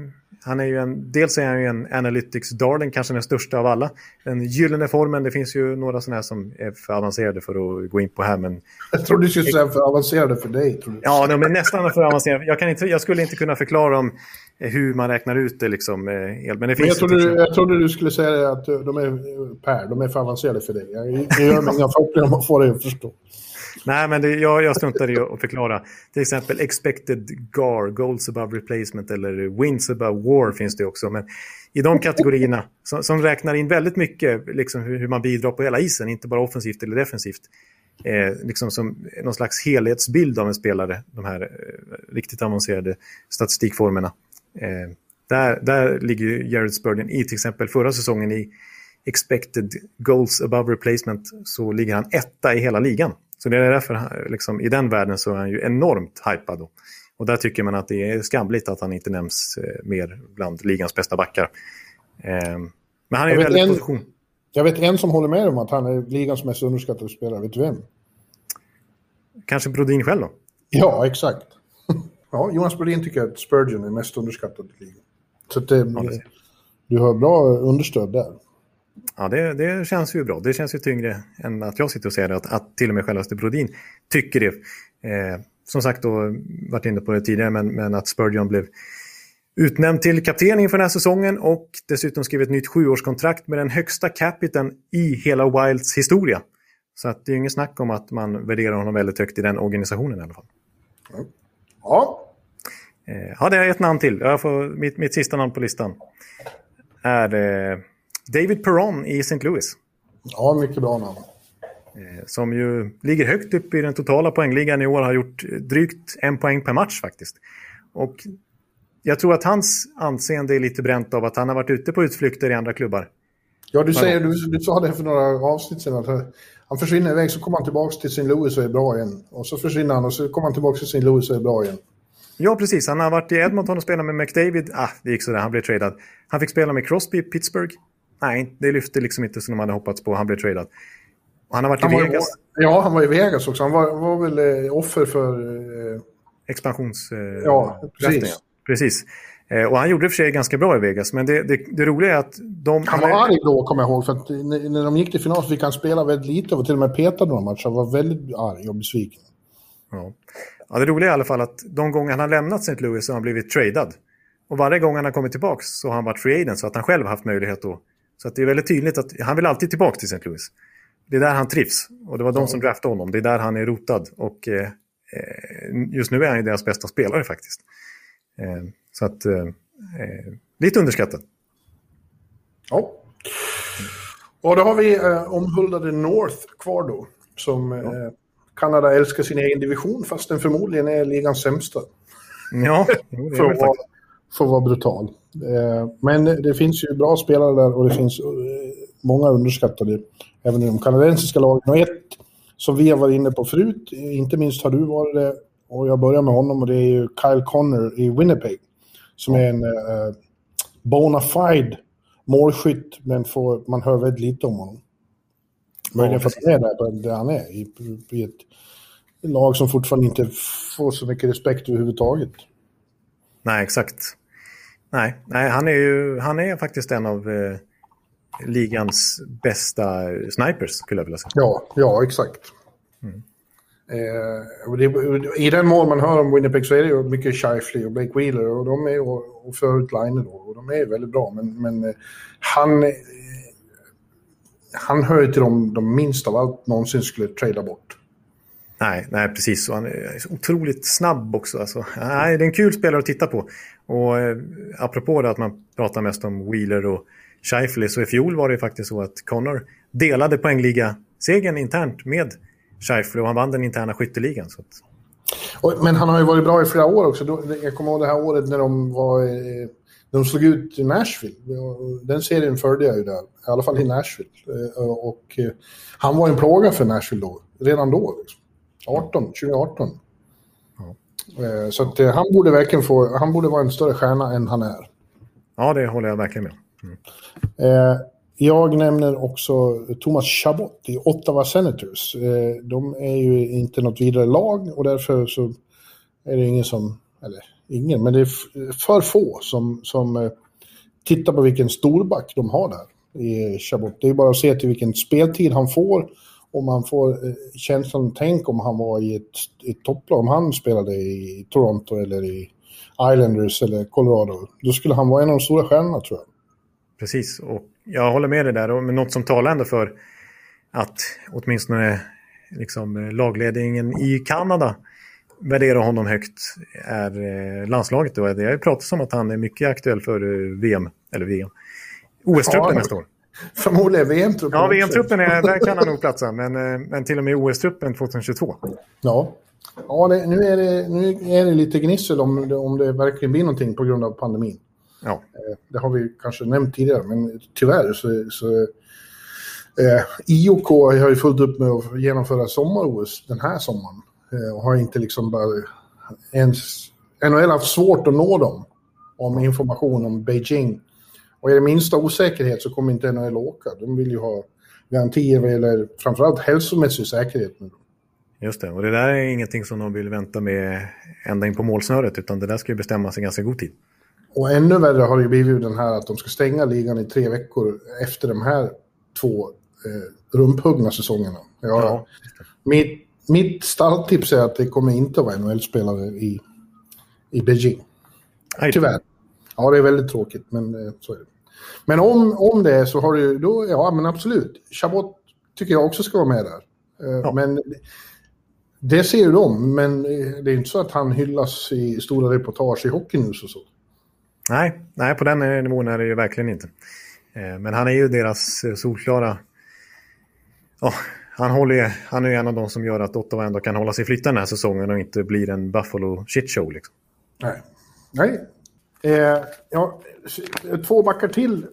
han är ju en, dels är han ju en analytics darling, kanske den största av alla. Den gyllene formen, det finns ju några sådana här som är för avancerade för att gå in på här. Men... Jag trodde du skulle säga för avancerade för dig. Ja, de är nästan för avancerade. Jag, kan inte, jag skulle inte kunna förklara om hur man räknar ut det. Liksom, men det men jag, trodde, du, jag trodde du skulle säga att de är, Per, de är för avancerade för dig. Jag, jag gör mig inga förhoppningar om att få dig att förstå. Nej, men det, jag, jag struntar i att förklara. Till exempel expected GAR, goals above replacement eller wins above war finns det också. Men i de kategorierna som, som räknar in väldigt mycket liksom hur, hur, man bidrar på hela isen, inte bara offensivt eller defensivt. Eh, liksom som någon slags helhetsbild av en spelare, de här eh, riktigt avancerade statistikformerna. Eh, där, där ligger Jared Spurgeon i till exempel förra säsongen i expected goals above replacement så ligger han etta i hela ligan. Så det är därför, liksom, i den världen så är han ju enormt hypad. Då. Och där tycker man att det är skamligt att han inte nämns eh, mer bland ligans bästa backar. Eh, men han är ju väldigt en, position. Jag vet en som håller med om att han är ligans mest underskattade spelare. Vet du vem? Kanske Brodin själv då? Ja, exakt. (laughs) ja, Jonas Brodin tycker att Spurgeon är mest underskattad i ligan. Så det, ja, du har bra understöd där. Ja, det, det, känns ju bra. Det känns ju tyngre än att jag sitter och säger det, att, att till och med självaste Brodin tycker det. Eh, som sagt, då varit inne på det tidigare, men, men att Spurgeon blev utnämnd till kapten inför den här säsongen och dessutom skrev ett nytt sjuårskontrakt med den högsta capiten i hela Wilds historia. Så att det är inget snack om att man värderar honom väldigt högt i den organisationen i alla fall. Ja. Eh, ja, det är ett namn till. Jag får, mitt, mitt sista namn på listan är eh, David Perron i St. Louis. Ja, mycket bra namn. Eh, som ju ligger högt upp i den totala poängligan i år. Har gjort drygt en poäng per match faktiskt. Och jag tror att hans anseende är lite bränt av att han har varit ute på utflykter i andra klubbar. Ja, du, säger, du, du sa det för några avsnitt sedan. Att han försvinner iväg så kommer han tillbaka till St. Louis och är bra igen. Och så försvinner han och så kommer han tillbaka till St. Louis och är bra igen. Ja, precis. Han har varit i Edmonton och spelat med McDavid. Ah, det gick sådär. Han blev tradad. Han fick spela med Crosby i Pittsburgh. Nej, det lyfte liksom inte som de hade hoppats på. Han blev tradad. Och han har varit han i Vegas. Var, ja, han var i Vegas också. Han var, var väl eh, offer för... Eh... Expansions... Eh, ja, precis. precis. Eh, och han gjorde det för sig ganska bra i Vegas, men det, det, det roliga är att de... Han var arg då, kommer jag ihåg, för att när, när de gick till final så fick han spela väldigt lite och till och med petad några matcher. Han var väldigt arg och besviken. Ja. ja, det roliga är i alla fall att de gånger han har lämnat St. Louis så har han blivit tradad. Och varje gång han har kommit tillbaka så har han varit free agent så att han själv har haft möjlighet då. Så det är väldigt tydligt att han vill alltid tillbaka till St. Louis. Det är där han trivs. Och det var de som draftade honom. Det är där han är rotad. Och eh, eh just nu är han ju deras bästa spelare faktiskt. Eh, så att eh, eh, lite underskattad. Ja. Och då har vi eh, omhuldade North kvar då. Som ja. eh, Kanada älskar sin egen division fast den förmodligen är ligans sämsta. Ja, det (laughs) för, att vara, får vara brutal. Eh, men det finns ju bra spelare där och det finns eh, många underskattade även i de kanadensiska lagen. Och ett som vi har varit inne på förut, inte minst har du varit det, och jag börjar med honom och det är ju Kyle Connor i Winnipeg. Som är en eh, bona fide målskytt, men får, man hör väldigt lite om honom. Möjligen för att han är där, där han är, i, i ett lag som fortfarande inte får så mycket respekt överhuvudtaget. Nej, exakt. Nej, nej han, är ju, han är faktiskt en av eh, ligans bästa snipers, skulle jag vilja säga. Ja, ja exakt. Mm. Eh, det, I den mån man hör om Winnipeg så är det ju mycket Shifley och Blake Wheeler och de är och, och förut Line då, och de är väldigt bra. Men, men eh, han, eh, han hör till de, de minst av allt någonsin skulle trada bort. Nej, nej, precis. Och han är otroligt snabb också. Alltså, nej, det är en kul spelare att titta på. Och eh, apropå det att man pratar mest om Wheeler och Scheifele så i fjol var det faktiskt så att Connor delade poängliga-segern internt med Scheifele och han vann den interna skytteligan. Så att... Men han har ju varit bra i flera år också. Jag kommer ihåg det här året när de var... Eh de slog ut Nashville. Den serien följde jag ju där, i alla fall i Nashville. Eh, och eh, han var en plåga för Nashville då, redan då. Liksom. 18, 2018. Ja. Eh, så att han borde verkligen få, han borde vara en större stjärna än han är. Ja, det håller jag verkligen med mm. Jag nämner också Thomas Chabot i Ottawa Senators. Eh, de är ju inte något vidare lag och därför så är det ingen som, eller ingen, men det är för få som, som eh, tittar på vilken storback de har där i Chabot. Det är bara att se till vilken speltid han får och man får eh, känslan, tänk om han var i ett, ett topplag, om han spelade i Toronto eller i Islanders eller Colorado. Då skulle han vara en av de stora stjärnorna tror jag. Precis, och jag håller med dig där. Men något som talar ändå för att åtminstone liksom, lagledningen i Kanada värderar honom högt är eh, landslaget. Då. Det har ju pratats om att han är mycket aktuell för eh, VM, eller VM, OS-truppen ja, nästa år. Förmodligen VM-truppen. Ja, VM-truppen är, där kan han nog platsa, men, eh, men till och med OS-truppen 2022. Ja, ja det, nu, är det, nu är det lite gnissel om, om det verkligen blir någonting på grund av pandemin. Ja. Eh, det har vi kanske nämnt tidigare, men tyvärr så... så eh, IOK har ju fullt upp med att genomföra sommar-OS den här sommaren. Eh, och har inte liksom bara ens... NHL har haft svårt att nå dem om information om Beijing. Och är det minsta osäkerhet så kommer inte NHL åka. De vill ju ha garantier vad gäller framförallt hälsomässig säkerhet. Nu. Just det, och det där är ingenting som de vill vänta med ända in på målsnöret utan det där ska ju bestämmas i ganska god tid. Och ännu värre har det blivit den här att de ska stänga ligan i tre veckor efter de här två eh, rumphuggna säsongerna. Jag, ja. mitt, mitt stalltips är att det kommer inte att vara NHL-spelare i, i Beijing. Tyvärr. Ja, det är väldigt tråkigt, men eh, så är det. Men om, om det är så har du då, ja men absolut. Chabot tycker jag också ska vara med där. Eh, ja. Men det ser ju de, men det är inte så att han hyllas i stora reportage i Hockeynews och så. Nej, nej, på den nivån är det ju verkligen inte. Eh, men han är ju deras solklara... Oh, han, håller, han är ju en av de som gör att Ottawa ändå kan hålla sig flytta den här säsongen och inte blir en Buffalo shitshow. Liksom. Nej. Nej. Eh, ja, två backar till,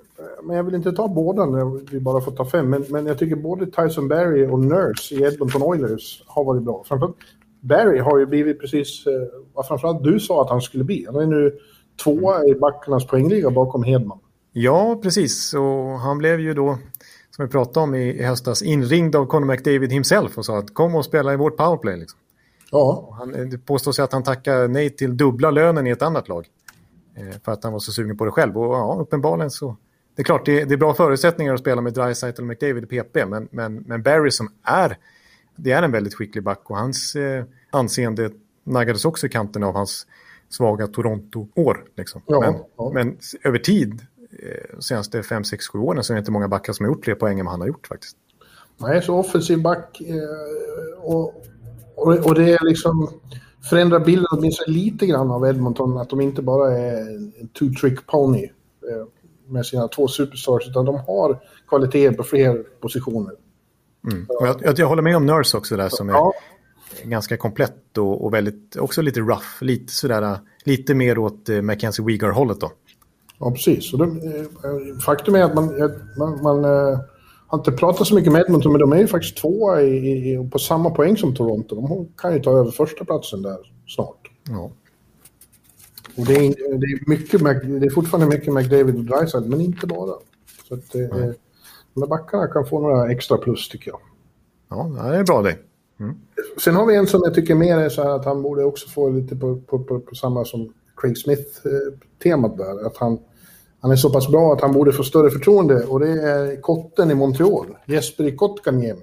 men jag vill inte ta båda när vi bara får ta fem. Men, men jag tycker både Tyson Barry och Nurse i Edmonton Oilers har varit bra. Framförallt Barry har ju blivit precis eh, vad framförallt du sa att han skulle bli. Han är nu tvåa i backarnas poängliga bakom Hedman. Ja, precis. Och han blev ju då, som vi pratade om i, i höstas, inringd av Conor McDavid himself och sa att kom och spela i vårt powerplay. Liksom. Ja. Han, det påstås att han tackade nej till dubbla lönen i ett annat lag. Eh, för att han var så sugen på det själv. Och ja, uppenbarligen så... Det är klart, det, det är bra förutsättningar att spela med Dreisaitl och McDavid i PP. Men, men, men Barry som är... Det är en väldigt skicklig back och hans eh, anseende naggades också i kanten av hans svaga Toronto-år. Liksom. Ja, men, ja. men över tid, eh, senaste 5, 6, 7 åren, så är det inte många backar som har gjort fler poäng än vad han har gjort faktiskt. Nej, så offensiv back eh, och, och, och, det är liksom förändrar bilden åtminstone lite grann av Edmonton, att de inte bara är en two-trick pony eh, med sina två superstars, utan de har kvaliteter på fler positioner. Mm. Jag, jag, jag, håller med om Nurse också där som är ja. ganska komplett och, och, väldigt, också lite rough, lite sådär, lite mer åt uh, Mackenzie Weegar-hållet då. Ja, precis. Det, eh, faktum är att man, man, man har inte pratat så mycket med Edmonton, men de är ju faktiskt tvåa i, i, på samma poäng som Toronto. De kan ju ta över första platsen där snart. Ja. Och det är, det är, mycket, det är fortfarande mycket McDavid och Dreisaitl, men inte bara. Så att ja. de här backarna kan få några extra plus tycker jag. Ja, det är bra det. Mm. Sen har vi en som jag tycker mer är så här att han borde också få lite på, på, på, på samma som Craig Smith-temat där. Att han han är så pass bra att han borde få större förtroende och det är kotten i Montreal, Jesperi Kotkaniemi.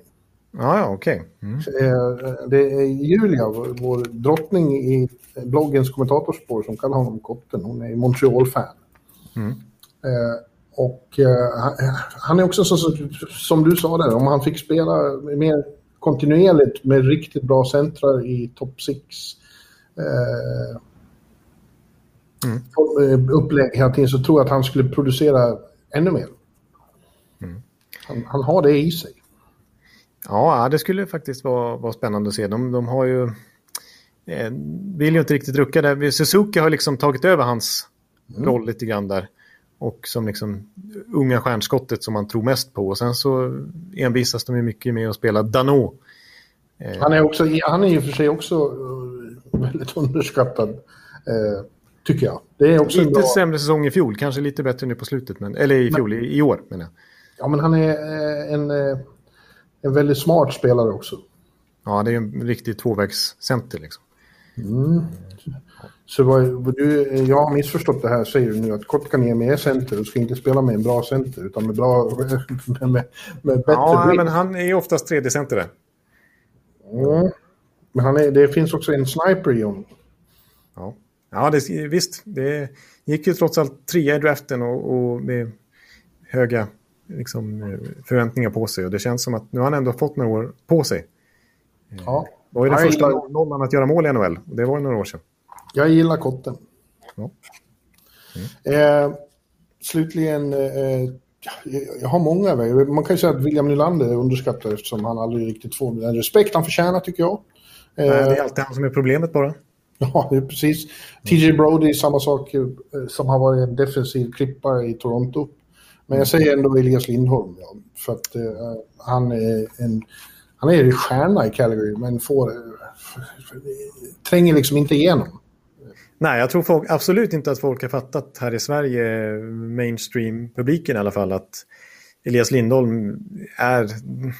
Ja, ja okej. Okay. Mm. Eh, det är Julia, vår drottning i bloggens kommentatorspår som kallar honom kotten. Hon är Montreal-fan. Mm. Eh, och eh, han är också så, som du sa där, om han fick spela mer kontinuerligt med riktigt bra centrar i topp 6 mm. upplägg hela tiden så tror jag att han skulle producera ännu mer. Mm. Han, han, har det i sig. Ja, det skulle faktiskt vara, vara spännande att se. De, de har ju... Eh, vill ju inte riktigt rucka där. Suzuki har liksom tagit över hans mm. roll lite grann där. Och som liksom unga stjärnskottet som man tror mest på. Och sen så envisas de ju mycket med att spela Dano. Eh, han är, också, han är ju för sig också uh, väldigt underskattad. Uh, Tycker jag. Det är också lite bra... sämre säsong i fjol, kanske lite bättre nu på slutet. Men, eller i fjol, men, i, i år menar jag. Ja, men han är eh, en, eh, en väldigt smart spelare också. Ja, det är en riktig tvåvägscenter liksom. Mm. Så vad, vad du, jag har missförstått det här, säger du nu, att Kotkaniemi är center och ska inte spela med en bra center, utan med, bra, (laughs) med, med, med bättre Ja, men han är oftast tredje center där. Mm. Men han är, det finns också en sniper i honom. Ja. Ja, det, visst. Det gick ju trots allt trea i draften och, och med höga liksom, förväntningar på sig. Och det känns som att nu har han ändå fått några år på sig. Ja. Det var ju den första gillar... nollan att göra mål i NHL. Det var ju några år sedan. Jag gillar kotten. Ja. Mm. Eh, slutligen, eh, jag har många. Man kan ju säga att William Nylander är underskattad eftersom han aldrig riktigt får den respekt han förtjänar tycker jag. Eh, det är alltid han som är problemet bara. Ja, det är precis. TJ Brody, samma sak eh, som har varit en defensiv klippare i Toronto. Men jag säger ändå Elias Lindholm, ja, för att uh, han är en han är stjärna i Calgary, men får, uh, tränger liksom inte igenom. Nej, jag tror folk, absolut inte att folk har fattat här i Sverige, mainstream-publiken i alla fall, att Elias Lindholm är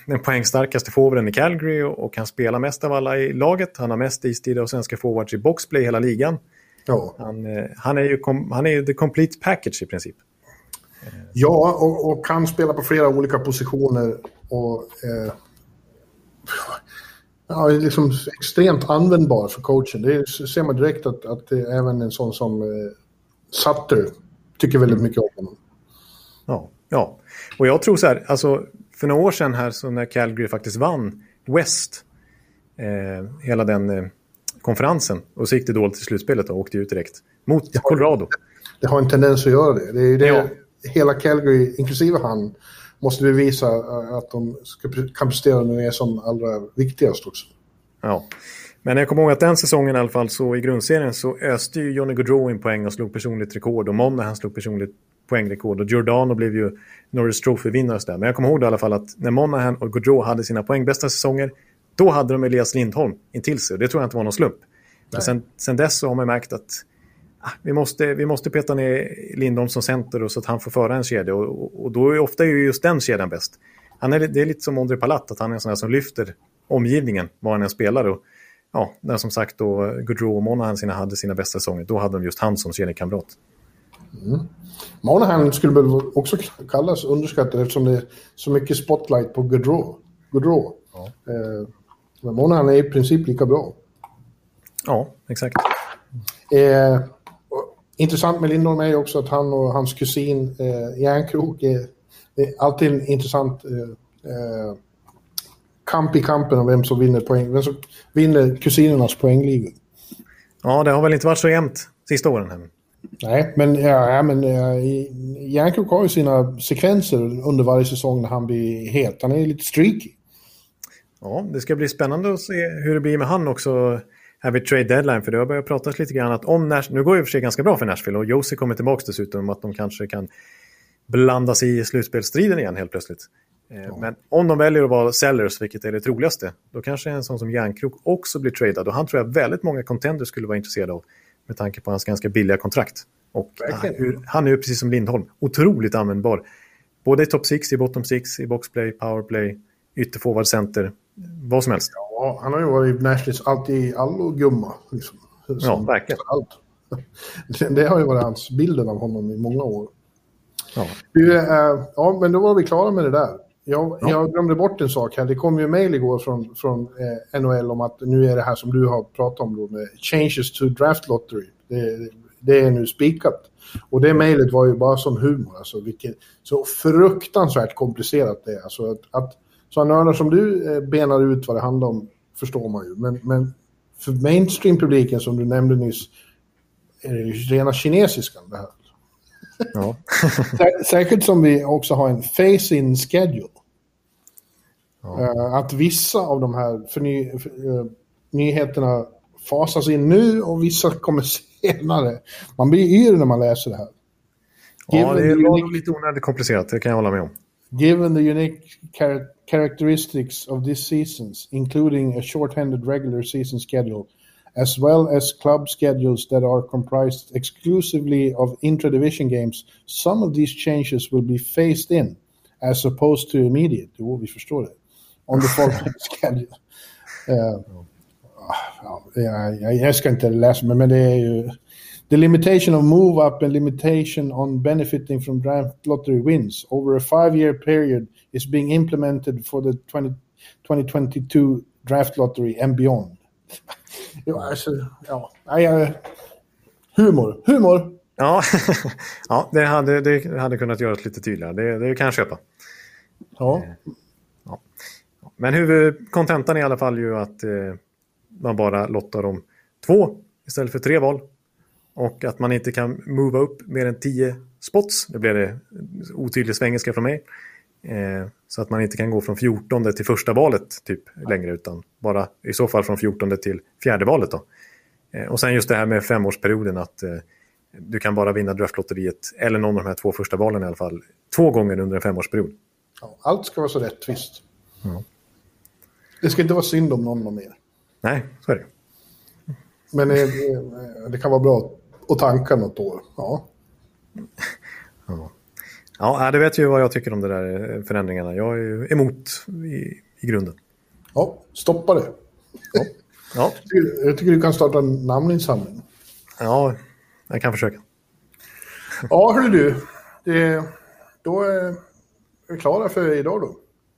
den poängstarkaste forwarden i Calgary och kan spela mest av alla i laget. Han har mest istid av svenska forwards i boxplay i hela ligan. Ja. Han, eh, han, är ju han är the complete package i princip. Ja, och, och kan spela på flera olika positioner. Och, eh, ja, är liksom extremt användbar för coachen. Det ser man direkt att, att det är även en sån som eh, Sutter tycker väldigt mycket om honom. Ja. Och jag tror så här, alltså för några år sedan här så när Calgary faktiskt vann West, eh, hela den eh, konferensen, och så gick det dåligt i slutspelet och åkte ut direkt mot har, Colorado. Det har en tendens att göra det. Det är ju det ja. hela Calgary, inklusive han, måste bevisa att de ska, kan prestera när det är som allra viktigast också. Ja. Men jag kommer ihåg att den säsongen i alla fall så i grundserien så öste ju Johnny Gaudreau in poäng och slog personligt rekord och Monahan slog personligt poängrekord och Giordano blev ju Norris Trophy-vinnare där. Men jag kommer ihåg i alla fall att när Monahan och Gaudreau hade sina poängbästa säsonger då hade de Elias Lindholm intill sig och det tror jag inte var någon slump. Men sen, sen dess så har man märkt att ah, vi, måste, vi måste peta ner Lindholm som center och så att han får föra en kedja och, och, och då är ofta är just den kedjan bäst. Han är, det är lite som Ondrej Palat, att han är en sån här som lyfter omgivningen var han än spelar. Och, ja, när som sagt då Gaudreau och Monahan sina, hade sina bästa säsonger, då hade de just han som kedjekamrat. Mm. Monahan skulle väl också kallas underskattad eftersom det är så mycket spotlight på Gaudreau. Gaudreau. Ja. Eh, men Monahan är i princip lika bra. Ja, exakt. Eh, intressant med Lindholm är också att han och hans kusin eh, Järnkrok är, är alltid en intressant eh, eh kamp i kampen om vem som vinner poäng. Vem som vinner kusinernas poängliga. Ja, det har väl inte varit så jämnt sista åren. Här. Nej, men, ja, men Järnkrok har ju sina sekvenser under varje säsong när han blir het. Han är lite streaky. Ja, det ska bli spännande att se hur det blir med han också här vid trade deadline. För det har börjat pratas lite grann att om Nash, nu går det i och för sig ganska bra för Nashville och Josie kommer tillbaka dessutom att de kanske kan blanda sig i slutspelsstriden igen helt plötsligt. Eh, ja. Men om de väljer att vara sellers, vilket är det troligaste, då kanske en sån som Järnkrok också blir tradad. Och han tror jag väldigt många contenders skulle vara intresserade av med tanke på hans ganska billiga kontrakt. Och han, han är ju precis som Lindholm, otroligt användbar. Både i top 6, i bottom 6, i boxplay, powerplay, ytterforward, center, vad som helst. Ja, han har ju varit Nashleys alltid i allo gumma. Liksom, ja, verkligen. Allt. (laughs) Det har ju varit hans bilden av honom i många år. Ja. Du, äh, ja, men då var vi klara med det där. Jag, ja. jag glömde bort en sak här. Det kom ju mejl igår från, från eh, NHL om att nu är det här som du har pratat om då med changes to draft lottery. Det, det är nu spikat. Och det mejlet var ju bara som humor. Alltså, vilket, så fruktansvärt komplicerat det är. Alltså att, att sådana nördar som du eh, benar ut vad det handlar om förstår man ju. Men, men för mainstream-publiken som du nämnde nyss är det ju rena kinesiskan det här. Ja. (laughs) Särskilt som vi också har en face-in schedule. Ja. Uh, att vissa av de här förny, uh, nyheterna fasas in nu och vissa kommer (laughs) senare. Man blir yr när man läser det här. Ja, det är unique... lite onödigt komplicerat, det kan jag hålla med om. Given the unique char characteristics of this seasons, including a short-handed regular season schedule, as well as club schedules that are comprised exclusively of intra-division games, some of these changes will be phased in as opposed to immediate. Jo, vi förstår det. On the following (laughs) schedule. Uh, ja, jag, jag ska inte läsa, men det är ju... The limitation of move up and limitation on benefiting from draft lottery wins over a five-year period is being implemented for the 20, 2022 draft lottery and beyond. Jo, alltså, ja. Nej, humor. Humor! Ja, (laughs) ja det, hade, det hade kunnat göras lite tydligare. Det, det kan jag köpa. Ja. Eh, ja. Men huvudkontentan är i alla fall ju att eh, man bara lottar om två istället för tre val. Och att man inte kan mova upp mer än tio spots. Det blir det otydlig svengelska från mig. Eh, så att man inte kan gå från 14 till första valet typ längre utan bara i så fall från 14 till fjärde valet. Då. Eh, och sen just det här med femårsperioden att eh, du kan bara vinna draftlotteriet eller någon av de här två första valen i alla fall två gånger under en femårsperiod. Ja, allt ska vara så rättvist. Ja. Det ska inte vara synd om någon mer. Nej, så är det. Men det, det kan vara bra att tanka något år. Ja. ja. Ja, det vet ju vad jag tycker om de där förändringarna. Jag är emot i, i grunden. Ja, stoppa det. Ja. ja. Jag tycker du kan starta en namninsamling. Ja, jag kan försöka. Ja, hörru du. Det, då är vi klara för idag då.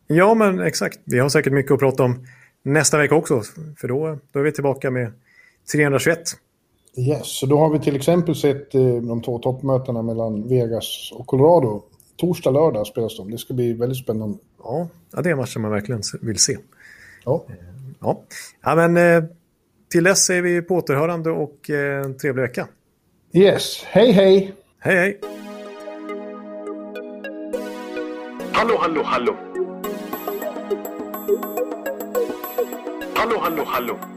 Ja, men exakt. Vi har säkert mycket att prata om nästa vecka också. För då, då är vi tillbaka med 321. Yes, så då har vi till exempel sett eh, de två toppmötena mellan Vegas och Colorado. Torsdag, lördag spelas de. Det ska bli väldigt spännande. Ja, ja det är matcher man verkligen vill se. Ja. Ja, ja men eh, till dess är vi på återhörande och eh, en trevlig vecka. Yes, hej hej! Hej hej! Hallå, hallå, hallå! Hallå, hallå, hallå!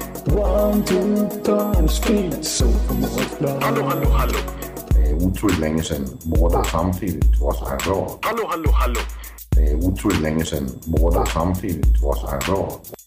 One, two, three, speed, so Hallå, hallå, hallå! Det er utroligt længe siden mor, der samtidig trods har råd. Hallå, hallå, hallå! Det er utroligt længe siden mor, der samtidig trods har råd.